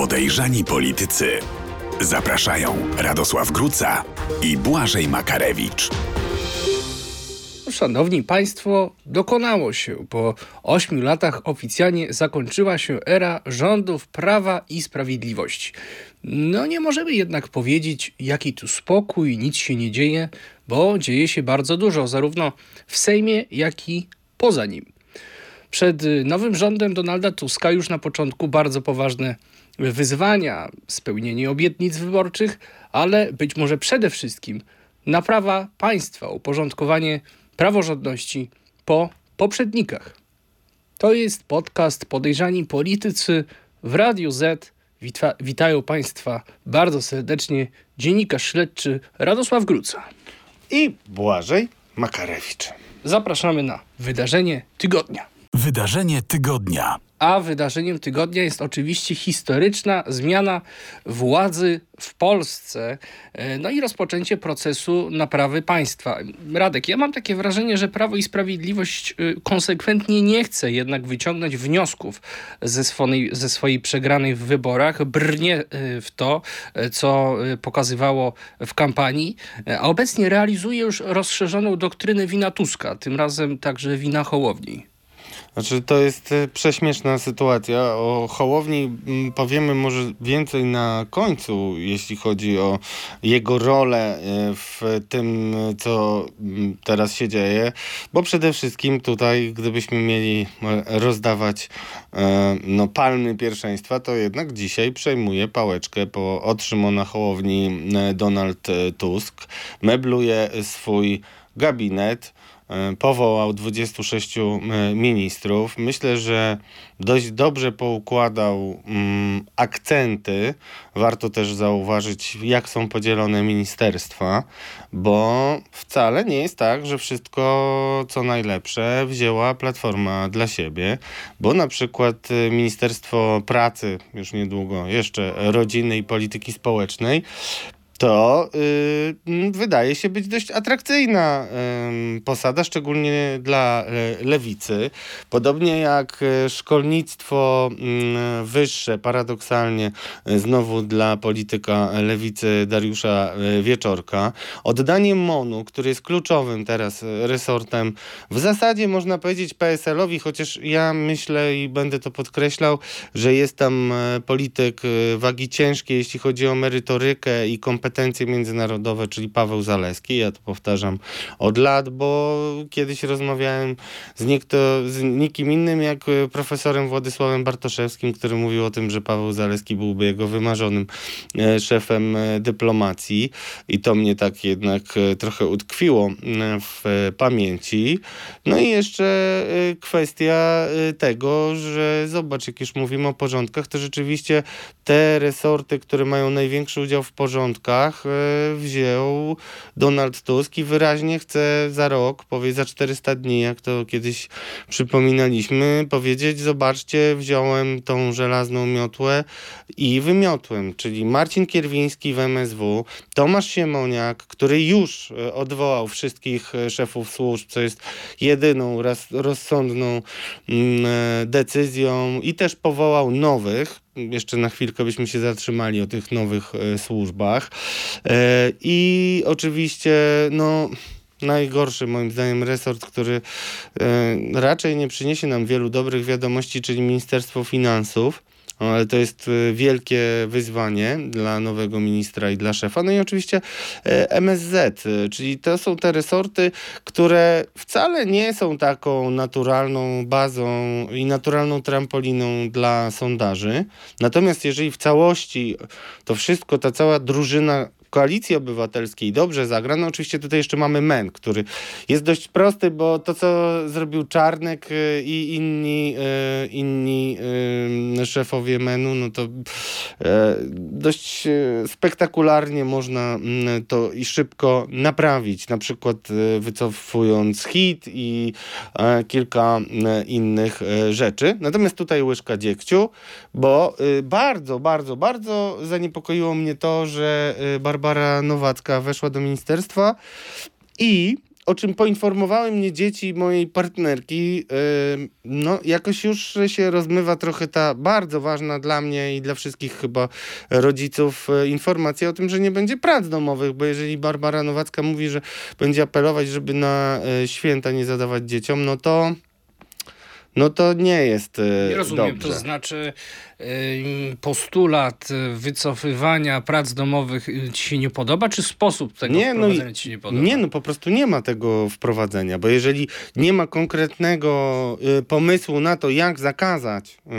Podejrzani politycy. Zapraszają Radosław Gruca i Błażej Makarewicz. Szanowni Państwo, dokonało się. Po ośmiu latach oficjalnie zakończyła się era rządów Prawa i Sprawiedliwości. No nie możemy jednak powiedzieć, jaki tu spokój, nic się nie dzieje, bo dzieje się bardzo dużo, zarówno w Sejmie, jak i poza nim. Przed nowym rządem Donalda Tuska już na początku bardzo poważne wyzwania, spełnienie obietnic wyborczych, ale być może przede wszystkim naprawa państwa, uporządkowanie praworządności po poprzednikach. To jest podcast Podejrzani Politycy w Radiu Z. Wita witają Państwa bardzo serdecznie dziennikarz śledczy Radosław Gruca i Błażej Makarewicz. Zapraszamy na wydarzenie tygodnia. Wydarzenie tygodnia. A wydarzeniem tygodnia jest oczywiście historyczna zmiana władzy w Polsce, e, no i rozpoczęcie procesu naprawy państwa. Radek, ja mam takie wrażenie, że Prawo i Sprawiedliwość e, konsekwentnie nie chce jednak wyciągnąć wniosków ze swojej, ze swojej przegranej w wyborach, brnie e, w to, co pokazywało w kampanii, a obecnie realizuje już rozszerzoną doktrynę wina Tuska, tym razem także wina Hołowni. Znaczy, to jest e, prześmieszna sytuacja. O Hołowni mm, powiemy może więcej na końcu, jeśli chodzi o jego rolę e, w tym, co mm, teraz się dzieje, bo przede wszystkim tutaj, gdybyśmy mieli e, rozdawać no, palmy pierwszeństwa, to jednak dzisiaj przejmuje pałeczkę po od Szymona Hołowni Donald Tusk, mebluje swój gabinet, powołał 26 e, ministrów. Myślę, że dość dobrze poukładał mm, akcenty. Warto też zauważyć, jak są podzielone ministerstwa, bo wcale nie jest tak, że wszystko co najlepsze wzięła Platforma dla siebie, bo na przykład e, Ministerstwo Pracy, już niedługo jeszcze Rodziny i Polityki Społecznej, to yy, wydaje się być dość atrakcyjna posada, szczególnie dla yy, lewicy. Podobnie jak y, szkolnictwo wyższe, paradoksalnie y, znowu dla polityka lewicy Dariusza y, Wieczorka. Oddanie MONU, który jest kluczowym teraz resortem, w zasadzie można powiedzieć PSL-owi, chociaż ja myślę i będę to podkreślał, że jest tam polityk wagi ciężkiej, jeśli chodzi o merytorykę i kompetencje kompetencje międzynarodowe, czyli Paweł Zaleski. Ja to powtarzam od lat, bo kiedyś rozmawiałem z, niekto, z nikim innym jak profesorem Władysławem Bartoszewskim, który mówił o tym, że Paweł Zaleski byłby jego wymarzonym e, szefem e, dyplomacji i to mnie tak jednak e, trochę utkwiło w pamięci. No i jeszcze kwestia tego, że zobacz, jak już mówimy o porządkach, to rzeczywiście te resorty, które mają największy udział w porządkach, wyborach e, wziął Donald Tusk i wyraźnie chce za rok, powie za 400 dni, jak to kiedyś przypominaliśmy, powiedzieć, zobaczcie, wziąłem tą żelazną miotłę i wymiotłem, czyli Marcin Kierwiński w MSW, Tomasz Siemoniak, który już e, odwołał wszystkich e, szefów służb, co jest jedyną rozsądną mm, decyzją i też powołał nowych, jeszcze na chwilkę byśmy się zatrzymali o tych nowych e, służbach. E, I oczywiście, no najgorszy moim zdaniem resort, który e, raczej nie przyniesie nam wielu dobrych wiadomości, czyli Ministerstwo Finansów ale to jest y, wielkie wyzwanie dla nowego ministra i dla szefa. No i oczywiście e, MSZ, y, czyli to są te resorty, które wcale nie są taką naturalną bazą i naturalną trampoliną dla sondaży. Natomiast jeżeli w całości to wszystko, ta cała drużyna Koalicji Obywatelskiej dobrze zagra. No oczywiście tutaj jeszcze mamy MEN, który jest dość prosty, bo to, co zrobił Czarnek y, i inni, y, inni y, szefowie MEN-u, no to dość spektakularnie można mm, to i szybko naprawić. Na przykład wycofując hit i kilka innych rzeczy. Natomiast tutaj łyżka dziegciu, bo bardzo, bardzo, bardzo zaniepokoiło mnie to, że Barbara Nowacka weszła do ministerstwa i o czym poinformowały mnie dzieci mojej partnerki, no jakoś już się rozmywa trochę ta bardzo ważna dla mnie i dla wszystkich chyba rodziców informacja o tym, że nie będzie prac domowych, bo jeżeli Barbara Nowacka mówi, że będzie apelować, żeby na święta nie zadawać dzieciom, no to no to nie jest Nie rozumiem, dobrze. to znaczy postulat wycofywania prac domowych y, ci się nie podoba, czy sposób tego nie, no wprowadzenia no, ci się nie podoba? Nie, no po prostu nie ma tego wprowadzenia, bo jeżeli nie ma konkretnego y, pomysłu na to, jak zakazać y,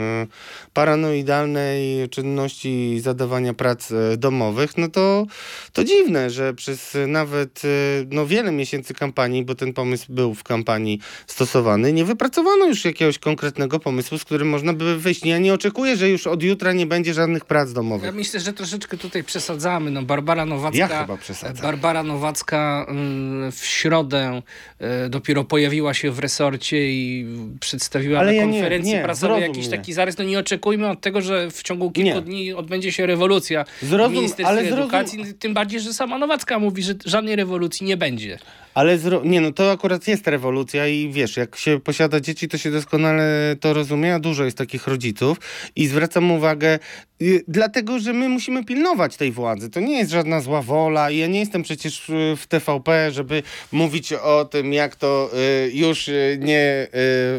paranoidalnej czynności zadawania prac domowych, no to, to dziwne, że przez nawet no, wiele miesięcy kampanii, bo ten pomysł był w kampanii stosowany, nie wypracowano już jakiegoś konkretnego pomysłu, z którym można by wyjść. Ja nie oczekuję, że już od jutra nie będzie żadnych prac domowych. Ja myślę, że troszeczkę tutaj przesadzamy. No, Barbara Nowacka, ja chyba przesadzam. Barbara Nowacka mm, w środę e, dopiero pojawiła się w resorcie i przedstawiła Ale na ja konferencji nie, nie, prasowej jakiś mnie. taki zarys. No nie oczekujmy od tego, że w ciągu kilku nie. dni odbędzie się rewolucja zrozum, w Ministerstwie ale Edukacji. Zrozum... Tym bardziej, że sama Nowacka mówi, że żadnej rewolucji nie będzie. Ale zro... nie, no to akurat jest rewolucja i wiesz, jak się posiada dzieci, to się doskonale to rozumie, a dużo jest takich rodziców i zwracam uwagę, y, dlatego, że my musimy pilnować tej władzy. To nie jest żadna zła wola i ja nie jestem przecież y, w TVP, żeby mówić o tym, jak to y, już nie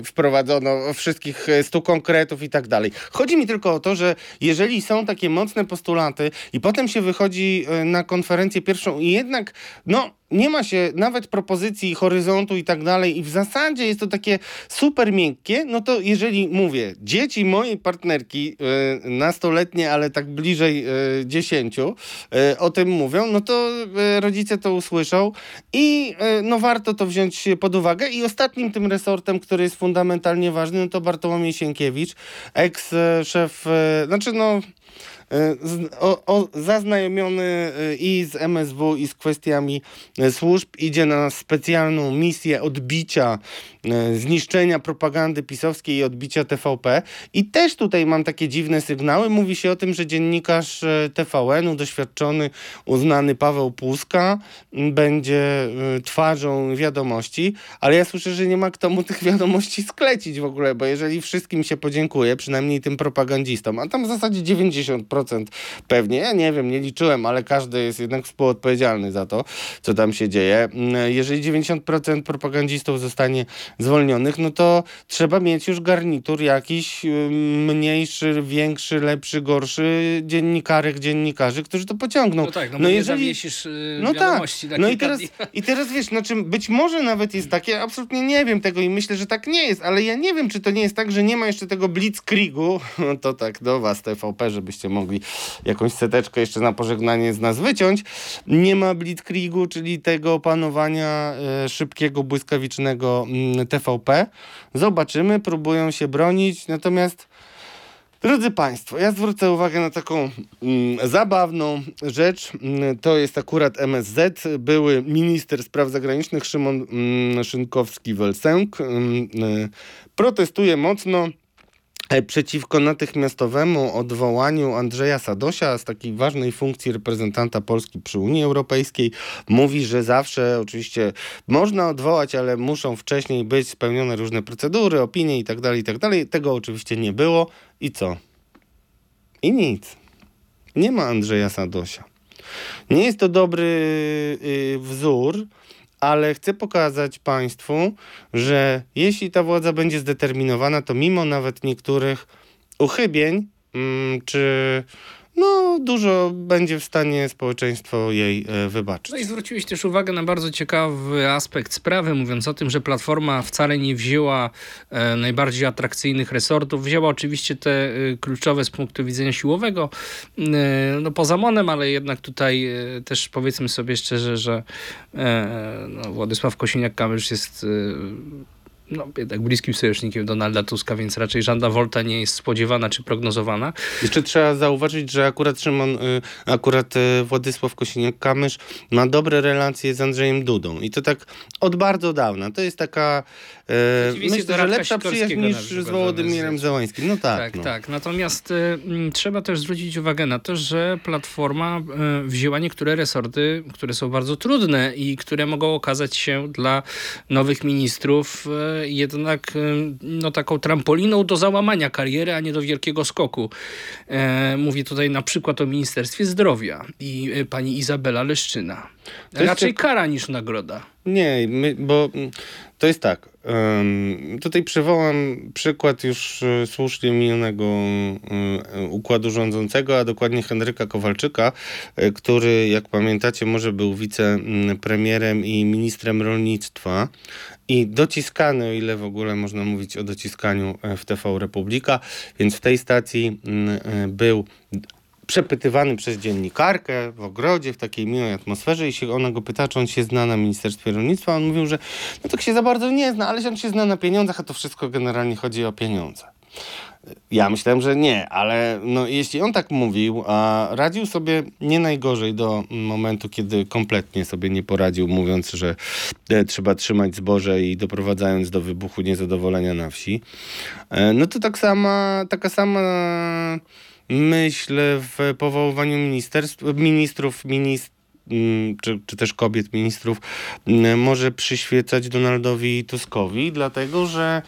wprowadzono wszystkich stu konkretów i tak dalej. Chodzi mi tylko o to, że jeżeli są takie mocne postulaty i potem się wychodzi na konferencję pierwszą i jednak, no, nie ma się nawet propozycji horyzontu i tak dalej i w zasadzie jest to takie super miękkie, no to jeżeli mówię, dzieci mojej partnerki y, nastoletnie, ale tak bliżej y, dziesięciu y, o tym mówią, no to rodzice to usłyszą i no warto to wziąć pod uwagę. I ostatnim tym resortem, który jest fundamentalnie ważny, no to Bartłomiej Sienkiewicz, eks-szef, znaczy no E, o, o, zaznajomiony e, i z MSW, i z kwestiami e, służb, idzie na specjalną misję odbicia, zniszczenia propagandy pisowskiej i odbicia TVP. I też tutaj mam takie dziwne sygnały. Mówi się o tym, że dziennikarz TVN-u, doświadczony, uznany Paweł Puska, będzie twarzą wiadomości, ale ja słyszę, że nie ma kto mu tych wiadomości sklecić w ogóle, bo jeżeli wszystkim się podziękuje, przynajmniej tym propagandzistom, a tam w zasadzie 90% pewnie. Ja nie wiem, nie liczyłem, ale każdy jest jednak współodpowiedzialny za to, co tam się dzieje. Jeżeli 90% propagandistów zostanie zwolnionych, no to trzeba mieć już garnitur jakiś mniejszy, większy, lepszy, gorszy dziennikarek, dziennikarzy, którzy to pociągną. No tak, no, no jeżeli zawiesisz yy, no tak, no i teraz, i teraz wiesz, znaczy być może nawet jest takie, absolutnie nie wiem tego i myślę, że tak nie jest, ale ja nie wiem, czy to nie jest tak, że nie ma jeszcze tego blitzkriegu, to tak do was TVP, żebyście mogli jakąś seteczkę jeszcze na pożegnanie z nas wyciąć. Nie ma blitzkriegu, czyli tego opanowania e, szybkiego, błyskawicznego mm, TVP. Zobaczymy, próbują się bronić, natomiast Drodzy Państwo, ja zwrócę uwagę na taką mm, zabawną rzecz. Mm, to jest akurat MSZ. Były minister spraw zagranicznych Szymon mm, Szynkowski-Welsenk. Mm, y, protestuje mocno przeciwko natychmiastowemu odwołaniu Andrzeja Sadosia z takiej ważnej funkcji reprezentanta Polski przy Unii Europejskiej. Mówi, że zawsze oczywiście można odwołać, ale muszą wcześniej być spełnione różne procedury, opinie itd., tak itd. Tak Tego oczywiście nie było. I co? I nic. Nie ma Andrzeja Sadosia. Nie jest to dobry yy, wzór ale chcę pokazać Państwu, że jeśli ta władza będzie zdeterminowana, to mimo nawet niektórych uchybień, mm, czy no, dużo będzie w stanie społeczeństwo jej e, wybaczyć. No i zwróciłeś też uwagę na bardzo ciekawy aspekt sprawy, mówiąc o tym, że Platforma wcale nie wzięła e, najbardziej atrakcyjnych resortów. Wzięła oczywiście te e, kluczowe z punktu widzenia siłowego, no poza Monem, ale jednak tutaj też powiedzmy sobie szczerze, że no, Władysław Kosiniak-Kamysz jest no, jednak bliskim sojusznikiem Donalda Tuska, więc raczej żadna wolta nie jest spodziewana czy prognozowana. Jeszcze trzeba zauważyć, że akurat Szymon, y, akurat y, Władysław Kosiniak-Kamysz ma dobre relacje z Andrzejem Dudą i to tak od bardzo dawna. To jest taka, e, myślę, że lepsza przyjaźń niż z Wołodymierem zamiast- Załańskim. No tak, Tak, no. tak. Natomiast y, trzeba też zwrócić uwagę na to, że Platforma y, wzięła niektóre resorty, które są bardzo trudne i które mogą okazać się dla nowych ministrów y, jednak y, no, taką trampoliną do załamania kariery, a nie do wielkiego skoku. E, Mówię tutaj na przykład o Ministerstwie Zdrowia i y, pani Izabela Leszczyna. Raczej jak- kara niż nagroda. Nie, my, bo mm, to jest tak. em, tutaj przywołam przykład już e, słusznie minionego e, układu rządzącego, a dokładnie Henryka Kowalczyka, e, który, jak pamiętacie, może był wicepremierem i ministrem rolnictwa. I dociskany, o ile w ogóle można mówić o dociskaniu w TV Republika, więc w tej stacji mm, był przepytywany przez dziennikarkę w ogrodzie, w takiej miłej atmosferze i się ona go pyta, czy on się zna na Ministerstwie Rolnictwa. On mówił, że no tak się za bardzo nie zna, ale on się zna na pieniądzach, a to wszystko generalnie chodzi o pieniądze. Ja myślałem, że nie, ale no, jeśli on tak mówił, a radził sobie nie najgorzej do momentu, kiedy kompletnie sobie nie poradził, mówiąc, że e, trzeba trzymać zboże i doprowadzając do wybuchu niezadowolenia na wsi, e, no to tak sama, taka sama myśl w powoływaniu ministerstw, ministrów, minist, mm, czy, czy też kobiet ministrów mm, może przyświecać Donaldowi Tuskowi, dlatego że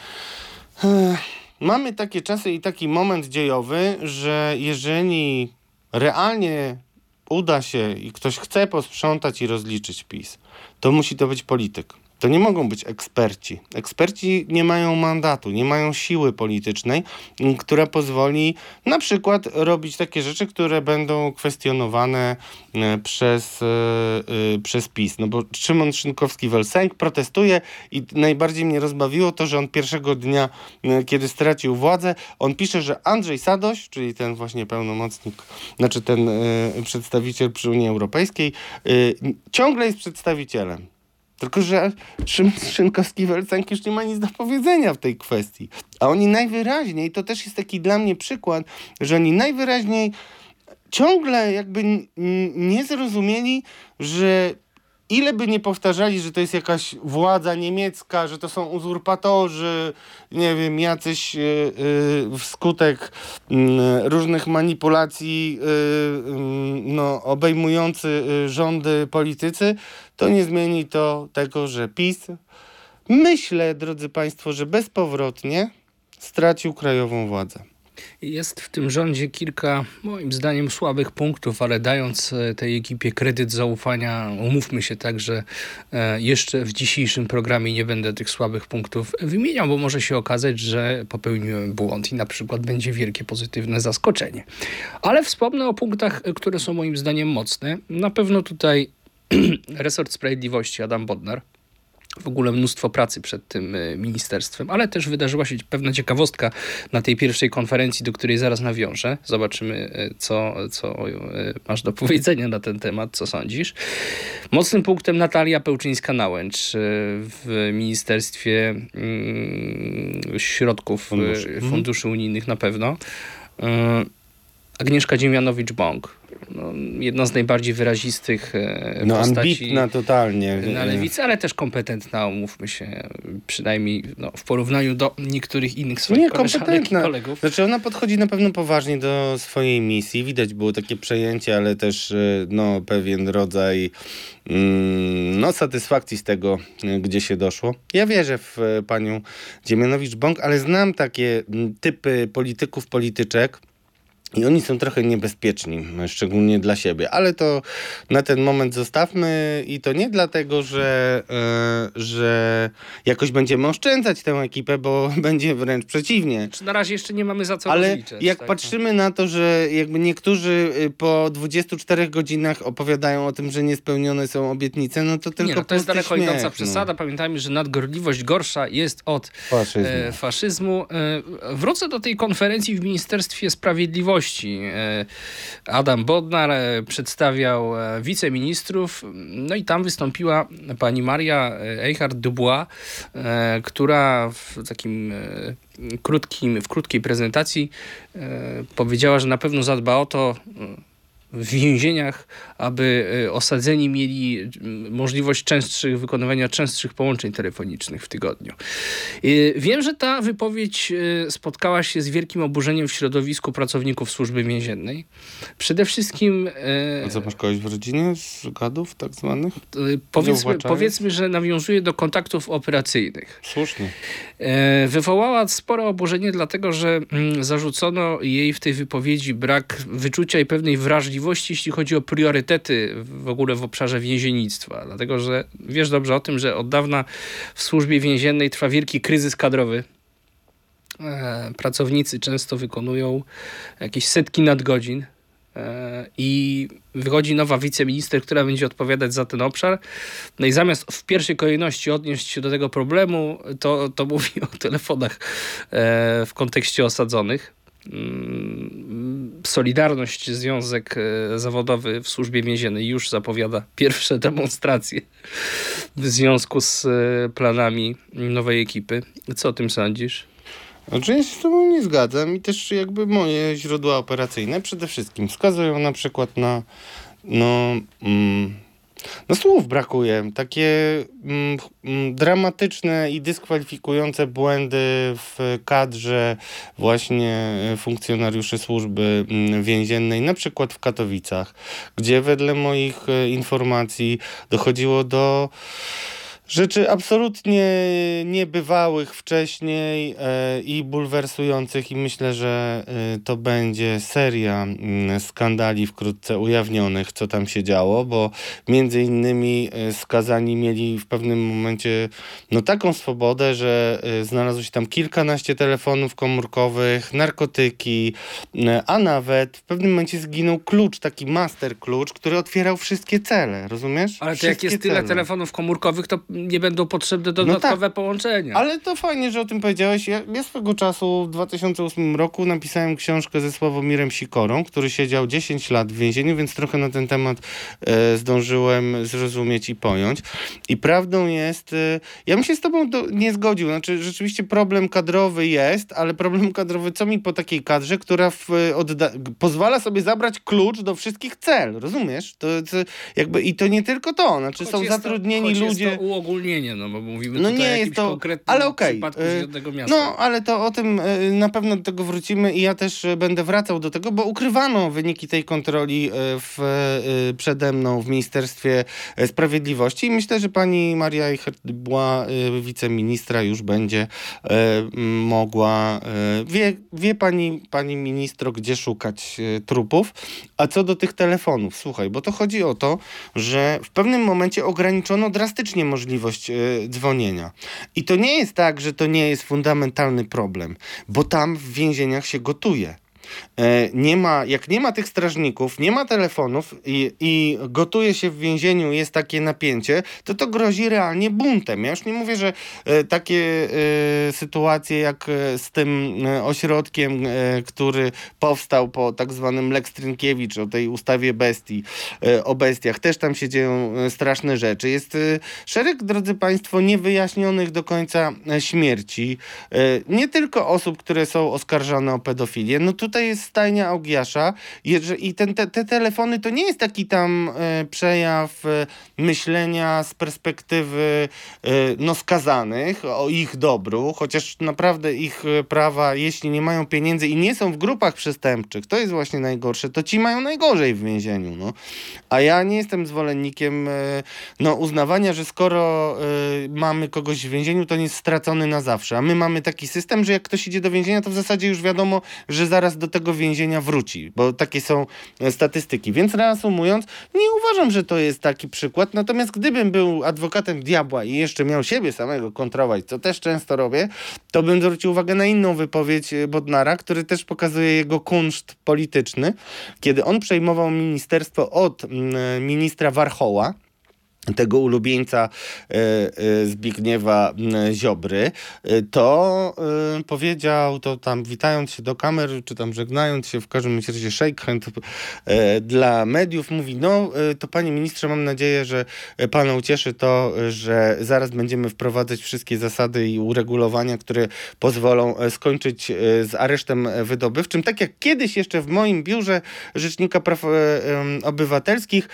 e, mamy takie czasy i taki moment dziejowy, że jeżeli realnie uda się i ktoś chce posprzątać i rozliczyć PiS, to musi to być polityk. To nie mogą być eksperci. Eksperci nie mają mandatu, nie mają siły politycznej, która pozwoli na przykład robić takie rzeczy, które będą kwestionowane przez, e, e, przez PiS. No bo Szymon Szynkowski-Welsenk protestuje i najbardziej mnie rozbawiło to, że on pierwszego dnia, kiedy stracił władzę, on pisze, że Andrzej Sadoś, czyli ten właśnie pełnomocnik, znaczy ten e, przedstawiciel przy Unii Europejskiej, ciągle jest przedstawicielem. Tylko, że Szymon Szynkowski-Welsenk już nie ma nic do powiedzenia w tej kwestii. A oni najwyraźniej, to też jest taki dla mnie przykład, że oni najwyraźniej ciągle jakby nie zrozumieli, że ile by nie powtarzali, że to jest jakaś władza niemiecka, że to są uzurpatorzy, nie wiem, jacyś y, y, wskutek y, różnych manipulacji y, y, no, obejmujący rządy politycy, to nie zmieni to tego, że PiS, myślę, drodzy Państwo, że bezpowrotnie stracił krajową władzę. Jest w tym rządzie kilka, moim zdaniem, słabych punktów, ale dając e, tej ekipie kredyt zaufania, umówmy się tak, że e, jeszcze w dzisiejszym programie nie będę tych słabych punktów wymieniał, bo może się okazać, że popełniłem błąd i na przykład będzie wielkie pozytywne zaskoczenie. Ale wspomnę o punktach, e, które są moim zdaniem mocne. Na pewno tutaj resort sprawiedliwości Adam Bodnar w ogóle mnóstwo pracy przed tym e, ministerstwem, ale też wydarzyła się pewna ciekawostka na tej pierwszej konferencji, do której zaraz nawiążę. Zobaczymy, e, co, co e, masz do powiedzenia na ten temat, co sądzisz. Mocnym punktem Natalia Pełczyńska-Nałęcz w Ministerstwie mm, Środków Funduszy. funduszy, Mhm. funduszy unijnych na pewno. Agnieszka Dziemianowicz-Bąk. No, jedna z najbardziej wyrazistych e, No postaci ambitna totalnie. na lewicy, ale też kompetentna, umówmy się, przynajmniej no, w porównaniu do niektórych innych swoich Nie, kompetentna. kolegów. Znaczy ona podchodzi na pewno poważnie do swojej misji. Widać było takie przejęcie, ale też e, no, pewien rodzaj mm, no, satysfakcji z tego, e, gdzie się doszło. Ja wierzę w panią Dziemianowicz-Bąk, ale znam takie typy polityków, polityczek, i oni są trochę niebezpieczni, szczególnie dla siebie, ale to na ten moment zostawmy i to nie dlatego, że, e, że jakoś będziemy oszczędzać tę ekipę, bo będzie wręcz przeciwnie. Na razie jeszcze nie mamy za co Ale rozliczać. jak tak? patrzymy na to, że jakby niektórzy y, po 24 godzinach opowiadają o tym, że niespełnione są obietnice, no to tylko nie, no, to jest daleko idąca śmiech, przesada. Pamiętajmy, że nadgorliwość gorsza jest od No. Faszyzm. e, faszyzmu. E, wrócę do tej konferencji w Ministerstwie Sprawiedliwości. Sprawiedliwości Adam Bodnar przedstawiał wiceministrów, no i tam wystąpiła pani Maria Eichhardt-Dubois, która w takim krótkim, w krótkiej prezentacji powiedziała, że na pewno zadba o to, w więzieniach, aby e, osadzeni mieli możliwość częstszych, wykonywania częstszych połączeń telefonicznych w tygodniu. E, wiem, że ta wypowiedź e, spotkała się z wielkim oburzeniem w środowisku pracowników służby więziennej. Przede wszystkim... A co, masz kogoś w rodzinie z gadów tak zwanych? Powiedzmy, powiedzmy, że nawiązuje do kontaktów operacyjnych. Słusznie. Wywołała spore oburzenie, dlatego że mm, zarzucono jej w tej wypowiedzi brak wyczucia i pewnej wrażliwości możliwości, jeśli chodzi o priorytety w ogóle w obszarze więziennictwa. Dlatego, że wiesz dobrze o tym, że od dawna w służbie więziennej trwa wielki kryzys kadrowy. E, pracownicy często wykonują jakieś setki nadgodzin e, i wychodzi nowa wiceminister, która będzie odpowiadać za ten obszar. No i zamiast w pierwszej kolejności odnieść się do tego problemu, to, to mówi o telefonach e, w kontekście osadzonych. Solidarność, Związek e, Zawodowy w Służbie Więziennej już zapowiada pierwsze demonstracje w związku z e, planami nowej ekipy. Co o tym sądzisz? Znaczy ja się z tobą nie zgadzam i też jakby moje źródła operacyjne przede wszystkim wskazują na przykład na no, mm, no słów brakuje. Takie mm, mm, dramatyczne i dyskwalifikujące błędy w kadrze właśnie funkcjonariuszy służby mm, więziennej, na przykład w Katowicach, gdzie wedle moich e, informacji dochodziło do Rzeczy absolutnie niebywałych wcześniej e, i bulwersujących i myślę, że e, to będzie seria mm, skandali wkrótce ujawnionych, co tam się działo, bo między innymi e, skazani mieli w pewnym momencie no taką swobodę, że znalazło się tam kilkanaście telefonów komórkowych, narkotyki, a nawet w pewnym momencie zginął klucz, taki master klucz, który otwierał wszystkie cele, rozumiesz? Ale to wszystkie jak jest tyle cele. telefonów komórkowych, to nie będą potrzebne dodatkowe no tak, połączenia. Ale to fajnie, że o tym powiedziałeś. Ja, ja swego czasu w 2008 roku napisałem książkę ze Sławomirem Sikorą, który siedział 10 lat w więzieniu, więc trochę na ten temat e, zdążyłem zrozumieć i pojąć. I prawdą jest, e, ja bym się z tobą do, nie zgodził. Znaczy, rzeczywiście problem kadrowy jest, ale problem kadrowy co mi po takiej kadrze, która w, odda- pozwala sobie zabrać klucz do wszystkich cel, rozumiesz? To, to jakby, I to nie tylko to, znaczy choć są zatrudnieni to, ludzie... Uogólnienie, no bo mówimy no nie jest to, ale okej. przypadku z jednego miasta. No, ale to o tym e, na pewno do tego wrócimy i ja też e, będę wracał do tego, bo ukrywano wyniki tej kontroli w, przede mną w Ministerstwie Sprawiedliwości i myślę, że pani Maria Eichert-Była, wiceministra, już będzie mogła, wie, wie pani, pani ministro, gdzie szukać trupów. A co do tych telefonów, słuchaj, bo to chodzi o to, że w pewnym momencie ograniczono drastycznie możliwość dzwonienia. I to nie jest tak, że to nie jest fundamentalny problem, bo tam w więzieniach się gotuje. E, nie ma, jak nie ma tych strażników, nie ma telefonów i, i gotuje się w więzieniu, jest takie napięcie, to to grozi realnie buntem. Ja już nie mówię, że e, takie e, sytuacje jak z tym ośrodkiem, który powstał po tak zwanym Lex Trynkiewicz, o tej ustawie bestii, o bestiach, też tam się dzieją straszne rzeczy. Jest szereg, drodzy Państwo, niewyjaśnionych do końca śmierci. nie tylko osób, które są oskarżane o pedofilię. No tutaj tutaj jest stajnia Augiasza i ten, te, te, telefony to nie jest taki tam e, przejaw e, myślenia z perspektywy e, no skazanych o ich dobru, chociaż naprawdę ich e, prawa, jeśli nie mają pieniędzy i nie są w grupach przestępczych, to jest właśnie najgorsze, to ci mają najgorzej w więzieniu. No. A ja nie jestem zwolennikiem e, no, uznawania, że skoro e, mamy kogoś w więzieniu, to nie jest stracony na zawsze. A my mamy taki system, że jak ktoś idzie do więzienia, to w zasadzie już wiadomo, że zaraz do do tego więzienia wróci, bo takie są e, statystyki. Więc reasumując, nie uważam, że to jest taki przykład. Natomiast gdybym był adwokatem diabła i jeszcze miał siebie samego kontrolować, co też często robię, to bym zwrócił uwagę na inną wypowiedź e, Bodnara, który też pokazuje jego kunszt polityczny, kiedy on przejmował ministerstwo od mm, e, ministra Warchoła tego ulubieńca e, e, Zbigniewa Ziobry, e, to powiedział, to tam witając się do kamer, czy tam żegnając się, w każdym razie shake hand dla mediów, mówi, no to panie ministrze, mam nadzieję, że pana ucieszy to, że zaraz będziemy wprowadzać wszystkie zasady i uregulowania, które pozwolą skończyć z aresztem wydobywczym, tak jak kiedyś jeszcze w moim biurze Rzecznika Praw Obywatelskich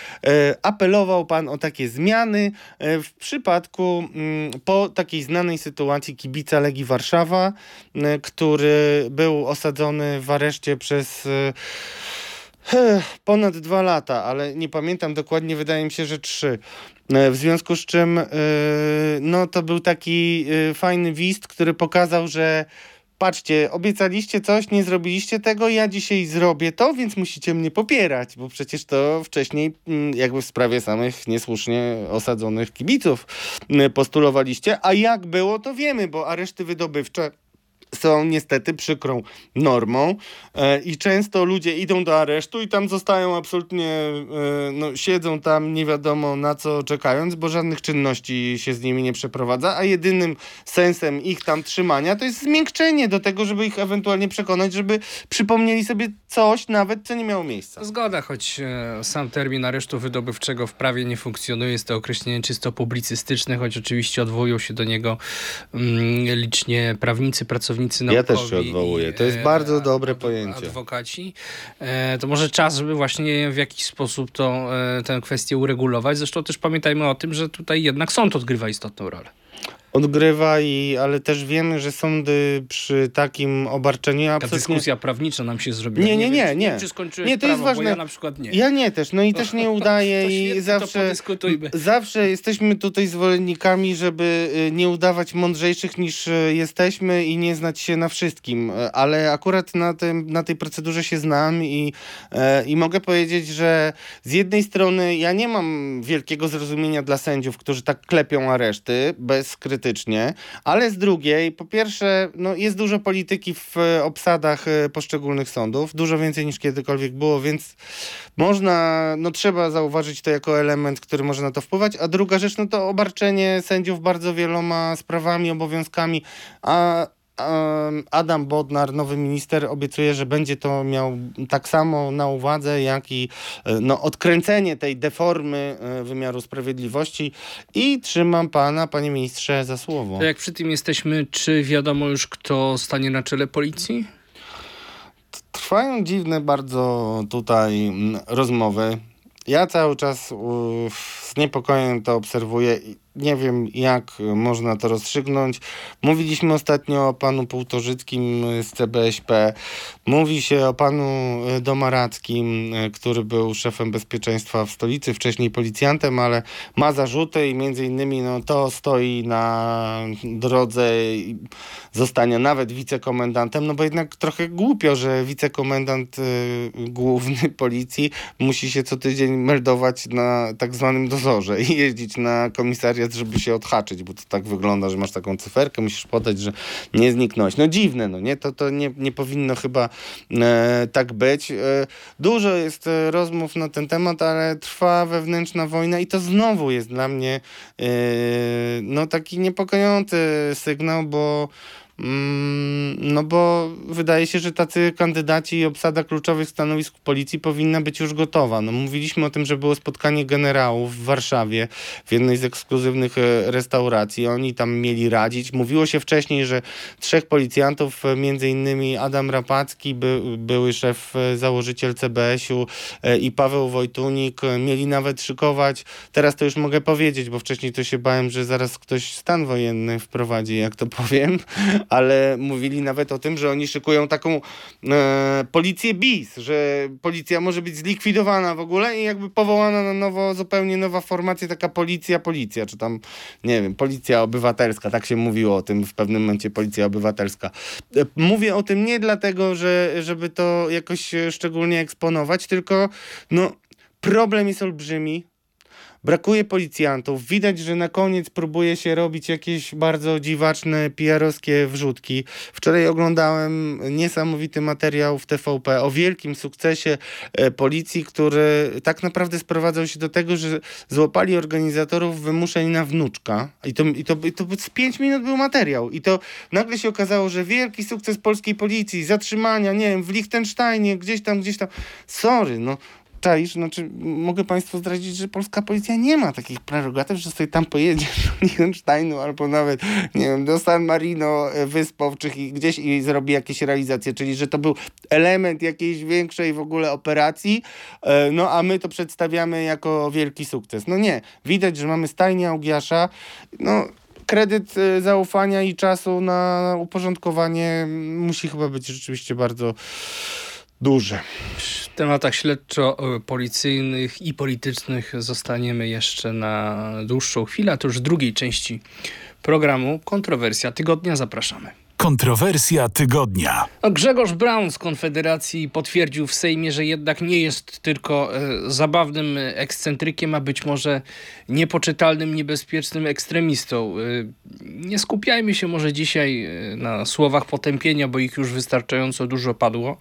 apelował pan o takie zmiany, zmiany e, w przypadku mm, po takiej znanej sytuacji kibica Legii Warszawa, e, który był osadzony w areszcie przez e, ponad dwa lata, ale nie pamiętam dokładnie, wydaje mi się, że trzy. W związku z czym no, to był taki fajny wist, który pokazał, że patrzcie, obiecaliście coś, nie zrobiliście tego, ja dzisiaj zrobię to, więc musicie mnie popierać, bo przecież to wcześniej mm, jakby w sprawie samych niesłusznie osadzonych kibiców mm, postulowaliście, a jak było, to wiemy, bo areszty wydobywcze są niestety przykrą normą e, i często ludzie idą do aresztu i tam zostają absolutnie, e, no, siedzą tam nie wiadomo na co czekając, bo żadnych czynności się z nimi nie przeprowadza, a jedynym sensem ich tam trzymania to jest zmiękczenie do tego, żeby ich ewentualnie przekonać, żeby przypomnieli sobie coś nawet, co nie miało miejsca. Zgoda, choć e, sam termin aresztu wydobywczego w prawie nie funkcjonuje, jest to określenie czysto publicystyczne, choć oczywiście odwołują się do niego mm, licznie prawnicy, pracownicy naukowi. Ja też się odwołuję. To jest e, bardzo dobre pojęcie. Adwokaci. E, to może czas, żeby właśnie w jakiś sposób to, e, tę kwestię uregulować. Zresztą też pamiętajmy o tym, że tutaj jednak sąd odgrywa istotną rolę odgrywa, i, ale też wiemy, że sądy przy takim obarczeniu absolutnie... Ta dyskusja prawnicza nam się zrobiła. Nie, nie, nie. nie, nie. Czy skończyłeś nie, to prawo, jest ważne. ja na przykład nie. Ja nie też, no i też nie udaję i zawsze, zawsze jesteśmy tutaj zwolennikami, żeby y, nie udawać mądrzejszych niż y, jesteśmy i nie znać się na wszystkim, y, ale akurat na, tym, na tej procedurze się znam i, i mogę powiedzieć, że z jednej strony ja nie mam wielkiego zrozumienia dla sędziów, którzy tak klepią areszty bez krytyki krytycznie, ale z drugiej, po pierwsze, no, jest dużo polityki w e, obsadach e, poszczególnych sądów, dużo więcej niż kiedykolwiek było, więc można, no trzeba zauważyć to jako element, który może na to wpływać, a druga rzecz, no to obarczenie sędziów bardzo wieloma sprawami, obowiązkami, a Adam Bodnar, nowy minister, obiecuje, że będzie to miał tak samo na uwadze, jak i e, no, odkręcenie tej deformy e, wymiaru sprawiedliwości i trzymam pana, panie ministrze, za słowo. To jak przy tym jesteśmy, czy wiadomo już, kto stanie na czele policji? Trwają dziwne bardzo tutaj rozmowy. Ja cały czas z niepokojem to obserwuję nie wiem, jak można to rozstrzygnąć. Mówiliśmy ostatnio o panu Półtorzyckim z CBŚP. Mówi się o panu e, Domarackim, e, który był szefem bezpieczeństwa w stolicy, wcześniej policjantem, ale ma zarzuty i między innymi no, to stoi na drodze zostania nawet wicekomendantem, no bo jednak trochę głupio, że wicekomendant y, główny policji musi się co tydzień meldować na tak zwanym dozorze i jeździć na komisariat żeby się odhaczyć, bo to tak wygląda, że masz taką cyferkę, musisz podać, że nie zniknąłeś. No dziwne, no nie? To, to nie, nie powinno chyba e, tak być. E, dużo jest e, rozmów na ten temat, ale trwa wewnętrzna wojna i to znowu jest dla mnie e, no taki niepokojący sygnał, bo no bo wydaje się, że tacy kandydaci i obsada kluczowych stanowisk policji powinna być już gotowa. No, mówiliśmy o tym, że było spotkanie generałów w Warszawie w jednej z ekskluzywnych e, restauracji. Oni tam mieli radzić. Mówiło się wcześniej, że trzech policjantów, e, między innymi Adam Rapacki, by, były szef, e, założyciel CBS-u i Paweł Wojtunik, mieli nawet szykować, teraz to już mogę powiedzieć, bo wcześniej to się bałem, że zaraz ktoś stan wojenny wprowadzi, jak to powiem, ale mówili nawet o tym, że oni szykują taką e, policję bis, że policja może być zlikwidowana w ogóle i jakby powołana na nowo, zupełnie nowa formacja, taka policja, policja, czy tam, nie wiem, policja obywatelska, tak się mówiło o tym w pewnym momencie, policja obywatelska. E, mówię o tym nie dlatego, że, żeby to jakoś szczególnie eksponować, tylko no, problem jest olbrzymi, brakuje policjantów. Widać, że na koniec próbuje się robić jakieś bardzo dziwaczne PR-owskie wrzutki. Wczoraj oglądałem niesamowity materiał w TVP o wielkim sukcesie e, policji, który tak naprawdę sprowadzał się do tego, że złapali organizatorów wymuszeń na wnuczka. I to, i to, i to z 5 minut był materiał. I to nagle się okazało, że wielki sukces polskiej policji, zatrzymania, nie wiem, w Liechtensteinie, gdzieś tam, gdzieś tam. Sorry, no czaisz, znaczy mogę Państwu zdradzić, że polska policja nie ma takich prerogatyw, że sobie tam pojedzie do Liechtensteinu albo nawet, nie wiem, do San Marino, e, Wysp Owczych i gdzieś i zrobi jakieś realizacje, czyli że to był element jakiejś większej w ogóle operacji, e, no a my to przedstawiamy jako wielki sukces. No nie, widać, że mamy stajnię Augiasza, no kredyt e, zaufania i czasu na uporządkowanie musi chyba być rzeczywiście bardzo duży. W tematach śledczo-policyjnych i politycznych zostaniemy jeszcze na dłuższą chwilę, a to już w drugiej części programu Kontrowersja Tygodnia. Zapraszamy. Kontrowersja tygodnia. No, Grzegorz Braun z Konfederacji potwierdził w Sejmie, że jednak nie jest tylko e, zabawnym ekscentrykiem, a być może niepoczytalnym, niebezpiecznym ekstremistą. E, nie skupiajmy się może dzisiaj e, na słowach potępienia, bo ich już wystarczająco dużo padło.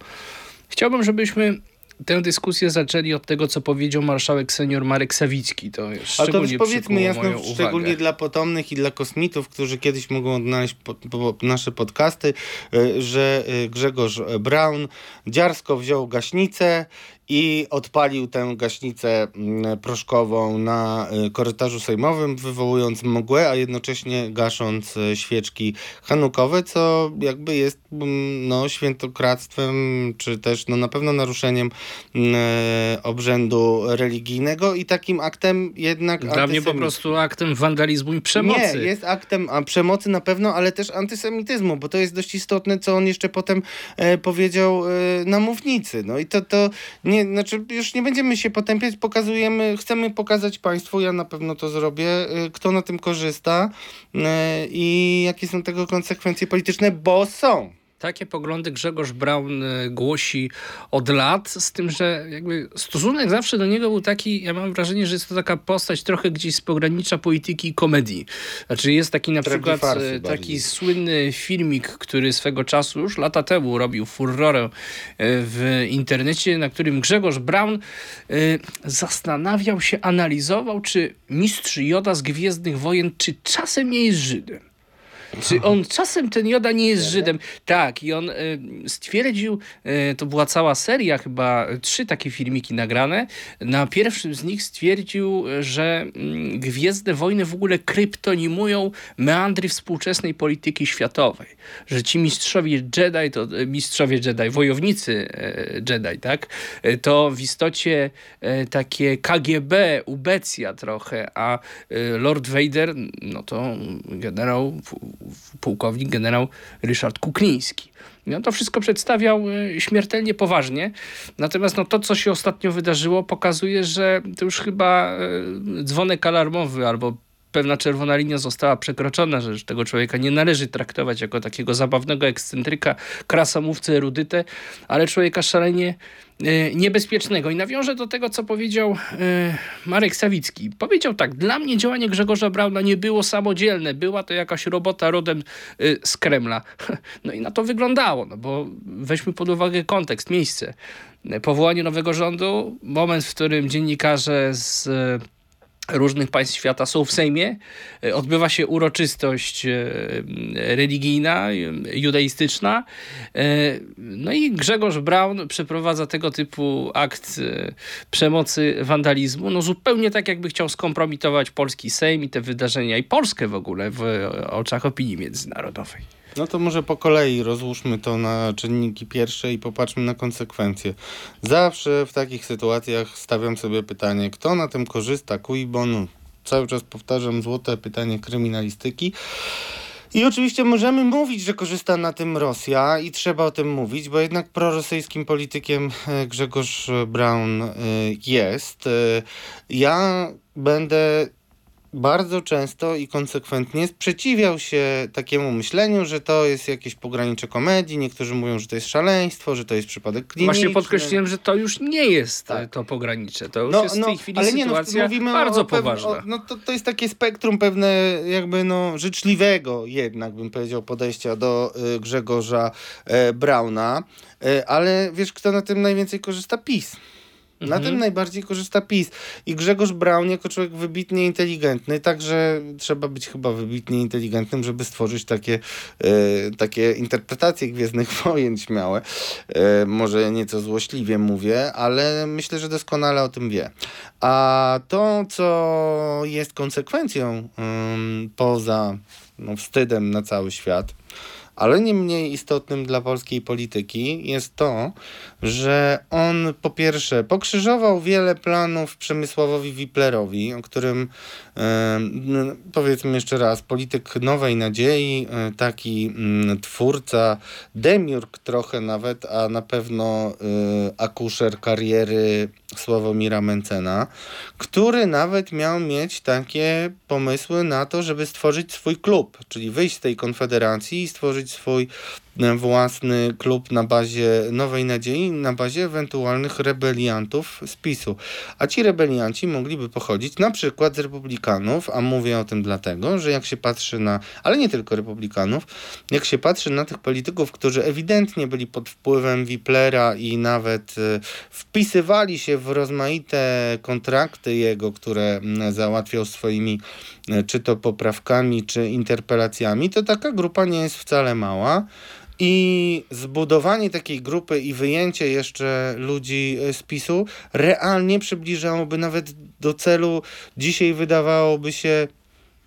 Chciałbym, żebyśmy tę dyskusję zaczęli od tego, co powiedział marszałek senior Marek Sawicki. To jest Ale to już powiedzmy jasno, szczególnie uwagę. dla potomnych i dla kosmitów, którzy kiedyś mogą odnaleźć po, po, nasze podcasty, y, że y, Grzegorz Braun dziarsko wziął gaśnicę i odpalił tę gaśnicę mm, proszkową na y, korytarzu sejmowym, wywołując mgłę, a jednocześnie gasząc y, świeczki hanukowe, co jakby jest mm, no, świętokradztwem, czy też no, na pewno naruszeniem mm, obrzędu religijnego i takim aktem jednak Dla mnie po prostu aktem wandalizmu i przemocy. Nie, jest aktem a, przemocy na pewno, ale też antysemityzmu, bo to jest dość istotne, co on jeszcze potem e, powiedział e, na mównicy. No i to, to nie, znaczy już nie będziemy się potępiać, pokazujemy, chcemy pokazać Państwu, ja na pewno to zrobię, e, kto na tym korzysta e, i jakie są tego konsekwencje polityczne, bo są. Takie poglądy Grzegorz Braun e, głosi od lat, z tym, że jakby stosunek zawsze do niego był taki, ja mam wrażenie, że jest to taka postać trochę gdzieś z pogranicza polityki i komedii. Znaczy jest taki na Tragi przykład e, bardziej. taki słynny filmik, który swego czasu już lata temu robił furorę e, w internecie, na którym Grzegorz Braun zastanawiał się, analizował, czy mistrz Joda z Gwiezdnych Wojen, czy czasem nie jest Żydem. Czy on czasem ten Joda nie jest Żydem? Tak, i on e, stwierdził, e, to była cała seria, chyba trzy takie filmiki nagrane. Na pierwszym z nich stwierdził, że mm, Gwiezdne Wojny w ogóle kryptonimują meandry współczesnej polityki światowej. Że ci mistrzowie Jedi, to e, mistrzowie Jedi, wojownicy Jedi, tak? To w istocie takie KGB, ubecja trochę, a Lord Vader, no to generał, pułkownik generał Ryszard Kukliński. I on to wszystko przedstawiał e, śmiertelnie poważnie. Natomiast no, to, co się ostatnio wydarzyło, pokazuje, że to już chyba e, dzwonek alarmowy albo pewna czerwona linia została przekroczona, że tego człowieka nie należy traktować jako takiego zabawnego ekscentryka, krasamówcę, erudytę, ale człowieka szalenie e, niebezpiecznego. I nawiążę do tego, co powiedział e, Marek Sawicki. Powiedział tak, dla mnie działanie Grzegorza Brauna nie było samodzielne, była to jakaś robota rodem e, z Kremla. No i na to wyglądało, no bo weźmy pod uwagę kontekst, miejsce. Powołanie nowego rządu, moment, w którym dziennikarze z różnych państw świata są w Sejmie. E, Odbywa się uroczystość e, religijna, e, judaistyczna. No i Grzegorz Braun przeprowadza tego typu akt przemocy, wandalizmu. No zupełnie tak, jakby chciał skompromitować polski Sejm i te wydarzenia i Polskę w ogóle w oczach opinii międzynarodowej. No to może po kolei rozłóżmy to na czynniki pierwsze i popatrzmy na konsekwencje. Zawsze w takich sytuacjach stawiam sobie pytanie, kto na tym korzysta, cui bono? Cały czas powtarzam złote pytanie kryminalistyki. I oczywiście możemy mówić, że korzysta na tym Rosja i trzeba o tym mówić, bo jednak prorosyjskim politykiem e, Grzegorz Braun e, jest. E, Ja będę bardzo często i konsekwentnie sprzeciwiał się takiemu myśleniu, że to jest jakieś pogranicze komedii. Niektórzy mówią, że to jest szaleństwo, że to jest przypadek kliniczny. Właśnie podkreśliłem, że to już nie jest Tak. e, to pogranicze. To już jest w tej chwili ale nie, no, mówimy bardzo o poważna. O, no to, to jest takie spektrum pewne jakby no życzliwego jednak bym powiedział podejścia do y, Grzegorza e, Brauna, e, ale wiesz kto na tym najwięcej korzysta? PiS. Na Mhm. tym najbardziej korzysta PiS. I Grzegorz Braun jako człowiek wybitnie inteligentny, także trzeba być chyba wybitnie inteligentnym, żeby stworzyć takie, e, takie interpretacje Gwiezdnych Wojen śmiałe. E, może nieco złośliwie mówię, ale myślę, że doskonale o tym wie. A to, co jest konsekwencją ym, poza no, wstydem na cały świat, ale nie mniej istotnym dla polskiej polityki jest to, że on po pierwsze pokrzyżował wiele planów Przemysławowi Wiplerowi, o którym no, powiedzmy jeszcze raz, polityk Nowej Nadziei, e, taki twórca, demiurg trochę nawet, a na pewno y, akuszer kariery Sławomira Mencena, który nawet miał mieć takie pomysły na to, żeby stworzyć swój klub, czyli wyjść z tej konfederacji i stworzyć swój e, własny klub na bazie Nowej Nadziei, na bazie ewentualnych rebeliantów z PiSu. A ci rebelianci mogliby pochodzić na przykład z republikanów, a mówię o tym dlatego, że jak się patrzy na, ale nie tylko republikanów, jak się patrzy na tych polityków, którzy ewidentnie byli pod wpływem Wiplera i nawet e, wpisywali się w rozmaite kontrakty jego, które mm, załatwiał swoimi czy to poprawkami, czy interpelacjami, to taka grupa nie jest wcale mała. I zbudowanie takiej grupy i wyjęcie jeszcze ludzi e, z PiSu realnie przybliżałoby nawet do celu, dzisiaj wydawałoby się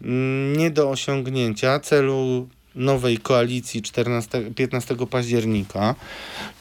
mm, nie do osiągnięcia, celu nowej koalicji 14, 15 października,